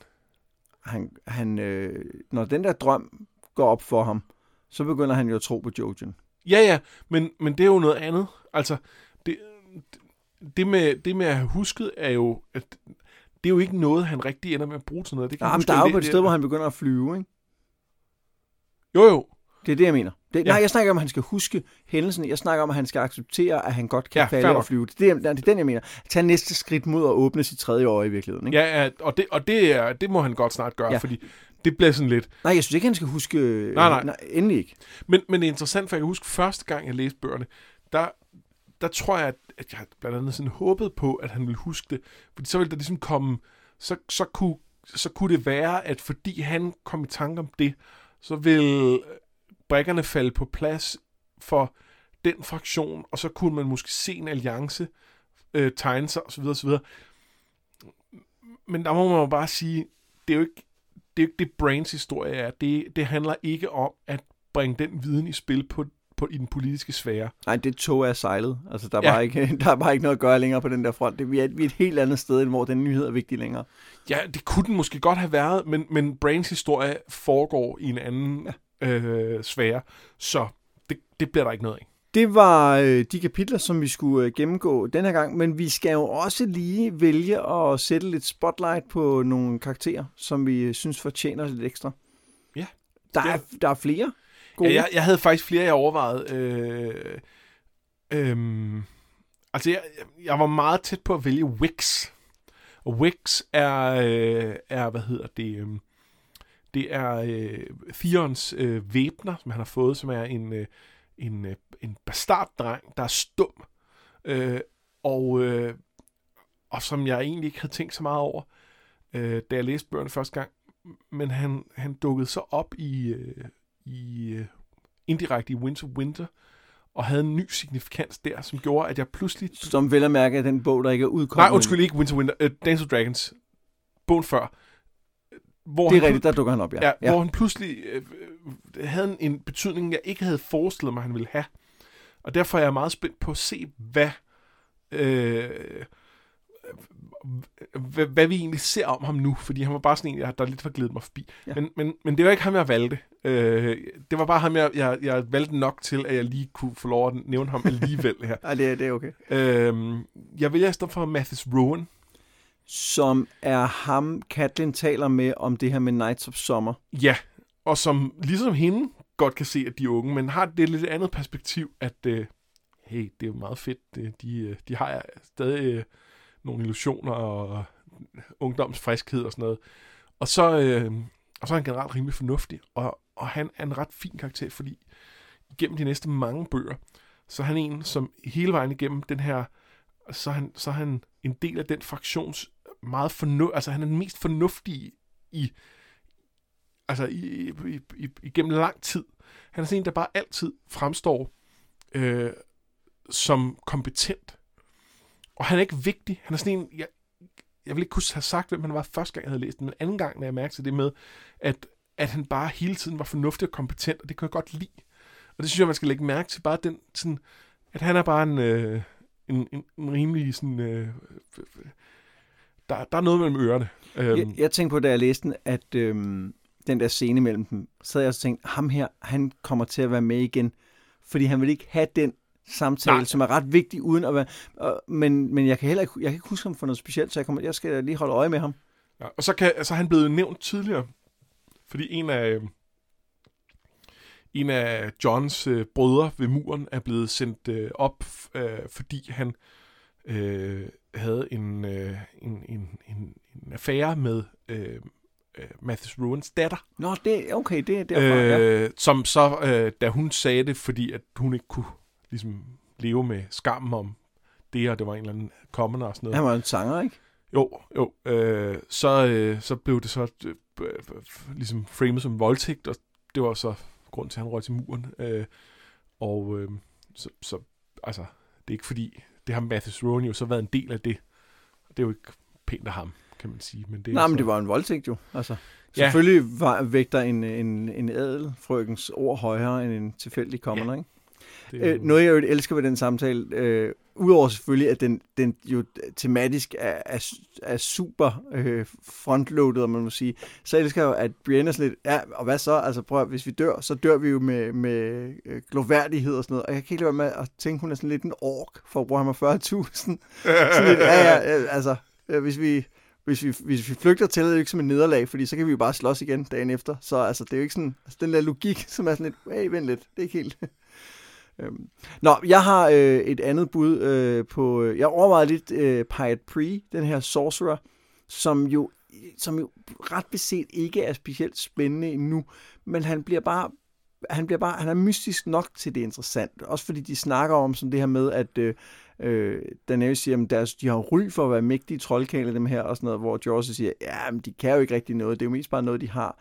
Han, han, øh, når den der drøm går op for ham, så begynder han jo at tro på Jojen. Ja, ja, men, men det er jo noget andet. Altså, det, det, med, det med at have husket er jo... At, det er jo ikke noget, han rigtig ender med at bruge til noget. Det kan Jamen, huske, der er jo på et sted, hvor han begynder at flyve, ikke? Jo, jo. Det er det, jeg mener. Det, Ja. Nej, jeg snakker om, at han skal huske hændelsen. Jeg snakker om, at han skal acceptere, at han godt kan Ja, falde og flyve. Det er, det, det er den, jeg mener. Tag næste skridt mod at åbne sit tredje år i virkeligheden. Ikke? Ja, ja og, det, og det, er, det må han godt snart gøre, ja. Fordi det bliver sådan lidt... Nej, jeg synes ikke, han skal huske... Nej, nej. nej endelig ikke. Men, men det er interessant, for jeg kan huske første gang, jeg læste bøgerne, der, der tror jeg, at, at jeg blandt andet sådan håbede på, at han ville huske det. Fordi så ville der ligesom komme... Så, så, kunne, så kunne det være, at fordi han kom i tanke om det, så vil øh, brækkerne falde på plads for den fraktion, og så kunne man måske se en alliance øh, tegne sig, osv. osv. Men der må man jo bare sige, det er jo ikke det, er jo ikke det Brains historie er. Det, det handler ikke om at bringe den viden i spil på, på, i den politiske sfære. Nej, det tog er sejlet. Altså, der er, Ja. bare ikke, der er bare ikke noget at gøre længere på den der front. Det, vi, er, vi er et helt andet sted, end hvor den nyhed er vigtig længere. Ja, det kunne den måske godt have været, men, men Brains historie foregår i en anden ja. øh, sfære, så det, det bliver der ikke noget af. Det var øh, de kapitler, som vi skulle øh, gennemgå den her gang, men vi skal jo også lige vælge at sætte lidt spotlight på nogle karakterer, som vi øh, synes fortjener lidt ekstra. Ja, Der, er, der er flere gode. Ja, jeg, jeg havde faktisk flere, jeg overvejede. Øh, øh, altså, jeg, jeg var meget tæt på at vælge Wix. Og Wix er, øh, er hvad hedder det, øh, det er øh, Theons øh, væbner, som han har fået, som er en, øh, en, øh, en bastarddreng, der er stum. Øh, og, øh, og som jeg egentlig ikke havde tænkt så meget over, øh, da jeg læste bøgerne første gang. Men han, han dukkede så op i, øh, i øh, indirekte i Winter Winter, og havde en ny signifikans der, som gjorde, at jeg pludselig... Som vel at mærke den bog, der ikke er udkommet. Nej, undskyld, ikke Winter Winter, uh, Dance of Dragons, bogen før. Hvor Det er han, rigtigt, der dukker han op, ja. Ja, ja. Hvor han pludselig øh, øh, havde en, en betydning, jeg ikke havde forestillet mig, han ville have. Og derfor er jeg meget spændt på at se, hvad, øh, hvad, vi egentlig ser om ham nu. Fordi han var bare sådan en, jeg- der lidt var glædet mig forbi. Ja. Men, men, men det var ikke ham, jeg valgte. Øh, det var bare ham, jeg, jeg, jeg valgte nok til, at jeg lige kunne få lov at nævne ham alligevel her. Ej, det, er- det er okay. øh, jeg vælger i stedet for Mathis Rowan. Som er ham, Katlin taler med om det her med Nights of Summer. Ja, og som ligesom hende godt kan se, at de er unge, men har det lidt andet perspektiv, at øh, hey, det er jo meget fedt, øh, de, øh, de har stadig øh, nogle illusioner og ungdomsfriskhed og sådan noget. Og så, øh, og så er han generelt rimelig fornuftig, og, og han er en ret fin karakter, fordi igennem de næste mange bøger, så er han en, som hele vejen igennem den her, så er han, så er han en del af den fraktions meget fornu, altså han er den mest fornuftige i, altså i, i, i, igennem lang tid. Han er sådan en, der bare altid fremstår øh, som kompetent. Og han er ikke vigtig. Han er sådan en, jeg, jeg vil ikke kunne have sagt, hvem han var første gang, jeg havde læst den, men anden gang, når jeg mærkede det med, at, at han bare hele tiden var fornuftig og kompetent, og det kan jeg godt lide. Og det synes jeg, man skal lægge mærke til, bare den, sådan, at han er bare en, øh, en, en, en rimelig sådan, øh, der, der er noget mellem ørerne. Øhm. Jeg, jeg tænkte på, da jeg læste den, at øhm, den der scene mellem dem, så havde jeg også tænkt, ham her, han kommer til at være med igen, fordi han vil ikke have den samtale, Nej. som er ret vigtig, uden at være... Men, men jeg kan heller ikke, jeg kan ikke huske ham for noget specielt, så jeg, kommer, jeg skal lige holde øje med ham. Ja, og så, kan, så er han blevet nævnt tidligere, fordi en af, øh, en af Johns øh, brødre ved muren er blevet sendt øh, op, øh, fordi han øh, havde en, øh, en, en, en, en affære med øh, øh, Mathis Ruins datter. Nå, det, okay, det er derfor, øh, ja. Som så, øh, da hun sagde det, fordi at hun ikke kunne ligesom leve med skammen om det, og det var en eller anden kommende og sådan noget. Han var en sanger, ikke? Jo, jo. Øh, så, øh, så blev det så øh, ligesom framet som voldtægt, og det var så grund til, at han røg til muren. Øh, og øh, så, så, altså, det er ikke fordi, det har Mathis Rowan jo så været en del af det. Det er jo ikke pænt af ham, kan man sige. Men det Nej, så... men det var en voldtægt jo. Altså, ja. Selvfølgelig var, vægter en, en, en adel frøkens ord højere end en tilfældig kommende, ja. ikke? Det øh, noget, jeg jo elsker ved den samtale, øh, udover selvfølgelig, at den, den jo tematisk er, er, er super øh, frontloadet, om man må sige, så elsker jeg jo, at Brienne sådan lidt, ja, og hvad så? Altså prøv at, hvis vi dør, så dør vi jo med, med øh, gloværdighed og sådan noget. Og jeg kan ikke lade være med at tænke, hun er sådan lidt en ork, for at bruge ham 40.000. sådan lidt, ja, ja, altså, øh, hvis vi hvis vi, hvis vi flygter til, det er det ikke som en nederlag, fordi så kan vi jo bare slås igen dagen efter. Så altså, det er jo ikke sådan, altså, den der logik, som er sådan lidt, hey, vent lidt, det er ikke helt... Øhm. Nå, jeg har øh, et andet bud øh, på... Øh, jeg overvejede lidt øh, Pirate Pre, den her sorcerer, som jo, som jo ret beset ikke er specielt spændende endnu, men han bliver bare han bliver bare, han er mystisk nok til det interessant. Også fordi de snakker om sådan det her med, at øh, øh, Daenerys siger, at deres, de har ry for at være mægtige troldkæle, dem her, og sådan noget, hvor George siger, ja, men de kan jo ikke rigtig noget, det er jo mest bare noget, de har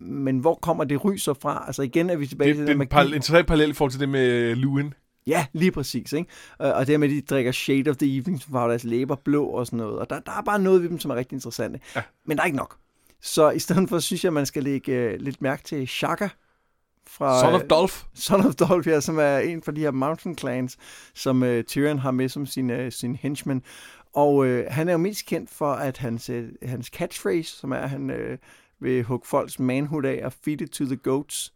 men hvor kommer det ry så fra? Altså igen er vi tilbage det, til det, det er en interessant parallel i forhold til det med Luin. Ja, lige præcis. Ikke? Og det med, at de drikker Shade of the Evening, som farver deres læber blå og sådan noget. Og der, der er bare noget ved dem, som er rigtig interessante. Ja. Men der er ikke nok. Så i stedet for, synes jeg, man skal lægge uh, lidt mærke til Shaka. Fra, Son of Dolph. Uh, Son of Dolph, ja, som er en fra de her Mountain Clans, som uh, Tyrion har med som sin, uh, sin henchman. Og uh, han er jo mest kendt for, at hans, uh, hans catchphrase, som er, at han uh, vil hugge folks manhood af og feed it to the goats.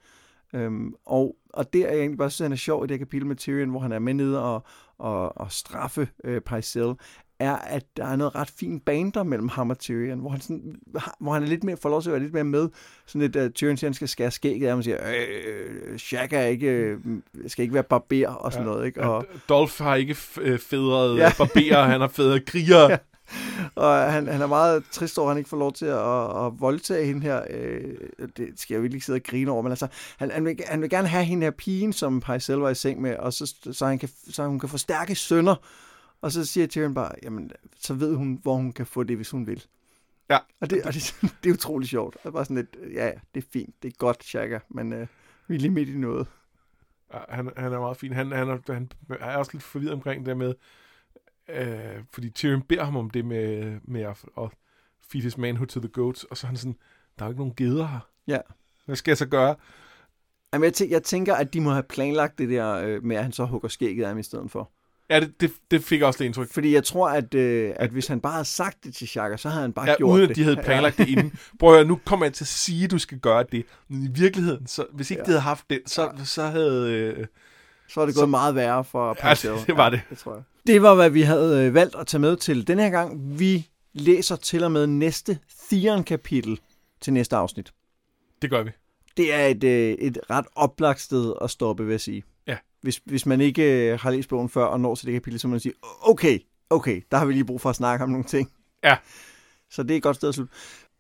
Øhm, og, og det er jeg egentlig bare synes, han er sjov i det kapitel med Tyrion, hvor han er med nede og, og, og straffe øh, Pycelle, er, at der er noget ret fint bander mellem ham og Tyrion, hvor han, sådan, hvor han er lidt mere, får lov til at være lidt mere med. Sådan lidt, at Tyrion siger, han skal skære skægget af, og siger, øh, Shaq er ikke, øh, skal ikke være barber og sådan ja, noget. Ikke? Og, Dolph har ikke øh, fedret ja. barber, han har fedret kriger. ja. og han, han er meget trist over, at han ikke får lov til at, at, at voldtage hende her. Øh, det skal jeg jo virkelig sidde og grine over, men altså, han, han, vil, han vil gerne have hende her pigen, som Pycelle var i seng med, og så, så, han kan, så hun kan få stærke sønner. Og så siger Tyrion bare, jamen, så ved hun, hvor hun kan få det, hvis hun vil. Ja. Og det, og det, det er utrolig sjovt. Det er bare sådan lidt, ja, det er fint, det er godt, Shaka, men øh, vi er lige midt i noget. Ja, han, han er meget fin. Han, han, er, han er også lidt forvirret omkring det med, Øh, fordi Tyrion beder ham om det med, med at, at feed his manhood to the goats, og så er han sådan, der er jo ikke nogen geder her. Ja. Hvad skal jeg så gøre? Jamen, jeg, tæ- jeg tænker, at de må have planlagt det der øh, med, at han så hugger skægget af ham i stedet for. Ja, det, det, det fik også det indtryk. Fordi jeg tror, at, øh, at hvis han bare havde sagt det til Shaka, så havde han bare ja, gjort uden det. at de havde planlagt det inden. Prøv at nu kommer jeg til at sige, at du skal gøre det. Men i virkeligheden, så, hvis ikke ja. de havde haft det, så, ja. så havde... Øh, så var det gået så, meget værre for Pascal. Ja, det, det var det. Ja, det tror jeg. Det var, hvad vi havde øh, valgt at tage med til den her gang. Vi læser til og med næste Theon-kapitel til næste afsnit. Det gør vi. Det er et, øh, et ret oplagt sted at stoppe, vil jeg sige. Ja. Hvis, hvis man ikke øh, har læst bogen før og når til det kapitel, så må man sige, okay, Okay, der har vi lige brug for at snakke om nogle ting. Ja. Så det er et godt sted at slutte.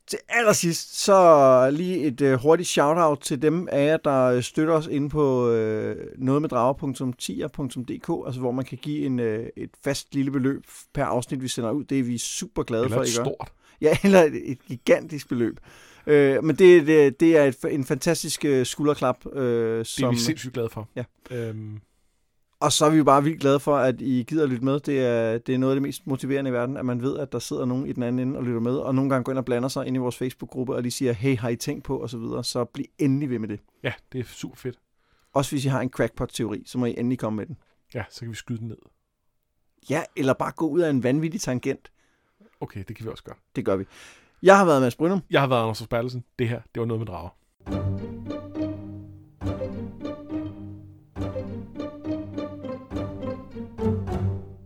Til allersidst, så lige et øh, hurtigt shout-out til dem af jer, der øh, støtter os inde på øh, nogetmeddrager.tier.dk, altså hvor man kan give en, øh, et fast lille beløb per afsnit, vi sender ud. Det er vi super glade Eller for, ikke? stort. Ja, eller et, et gigantisk beløb. Øh, men det, det, det er et, en fantastisk øh, skulderklap. Øh, Det er som, vi sindssygt glade for. Ja. Øhm, og så er vi jo bare vildt glade for, at I gider at lytte med. Det er, det er noget af det mest motiverende i verden, at man ved, at der sidder nogen i den anden ende og lytter med, og nogle gange går ind og blander sig ind i vores Facebook-gruppe, og lige siger, hey, har I tænkt på, og så videre. Så bliv endelig ved med det. ja, det er super fedt. Også hvis I har en crackpot-teori, så må I endelig komme med den. Ja, så kan vi skyde den ned. Ja, eller bare gå ud af en vanvittig tangent. Okay, det kan vi også gøre. Det gør vi. Jeg har været Mads Brynum. Jeg har været Anders Bertelsen. Det her, det var noget med drager.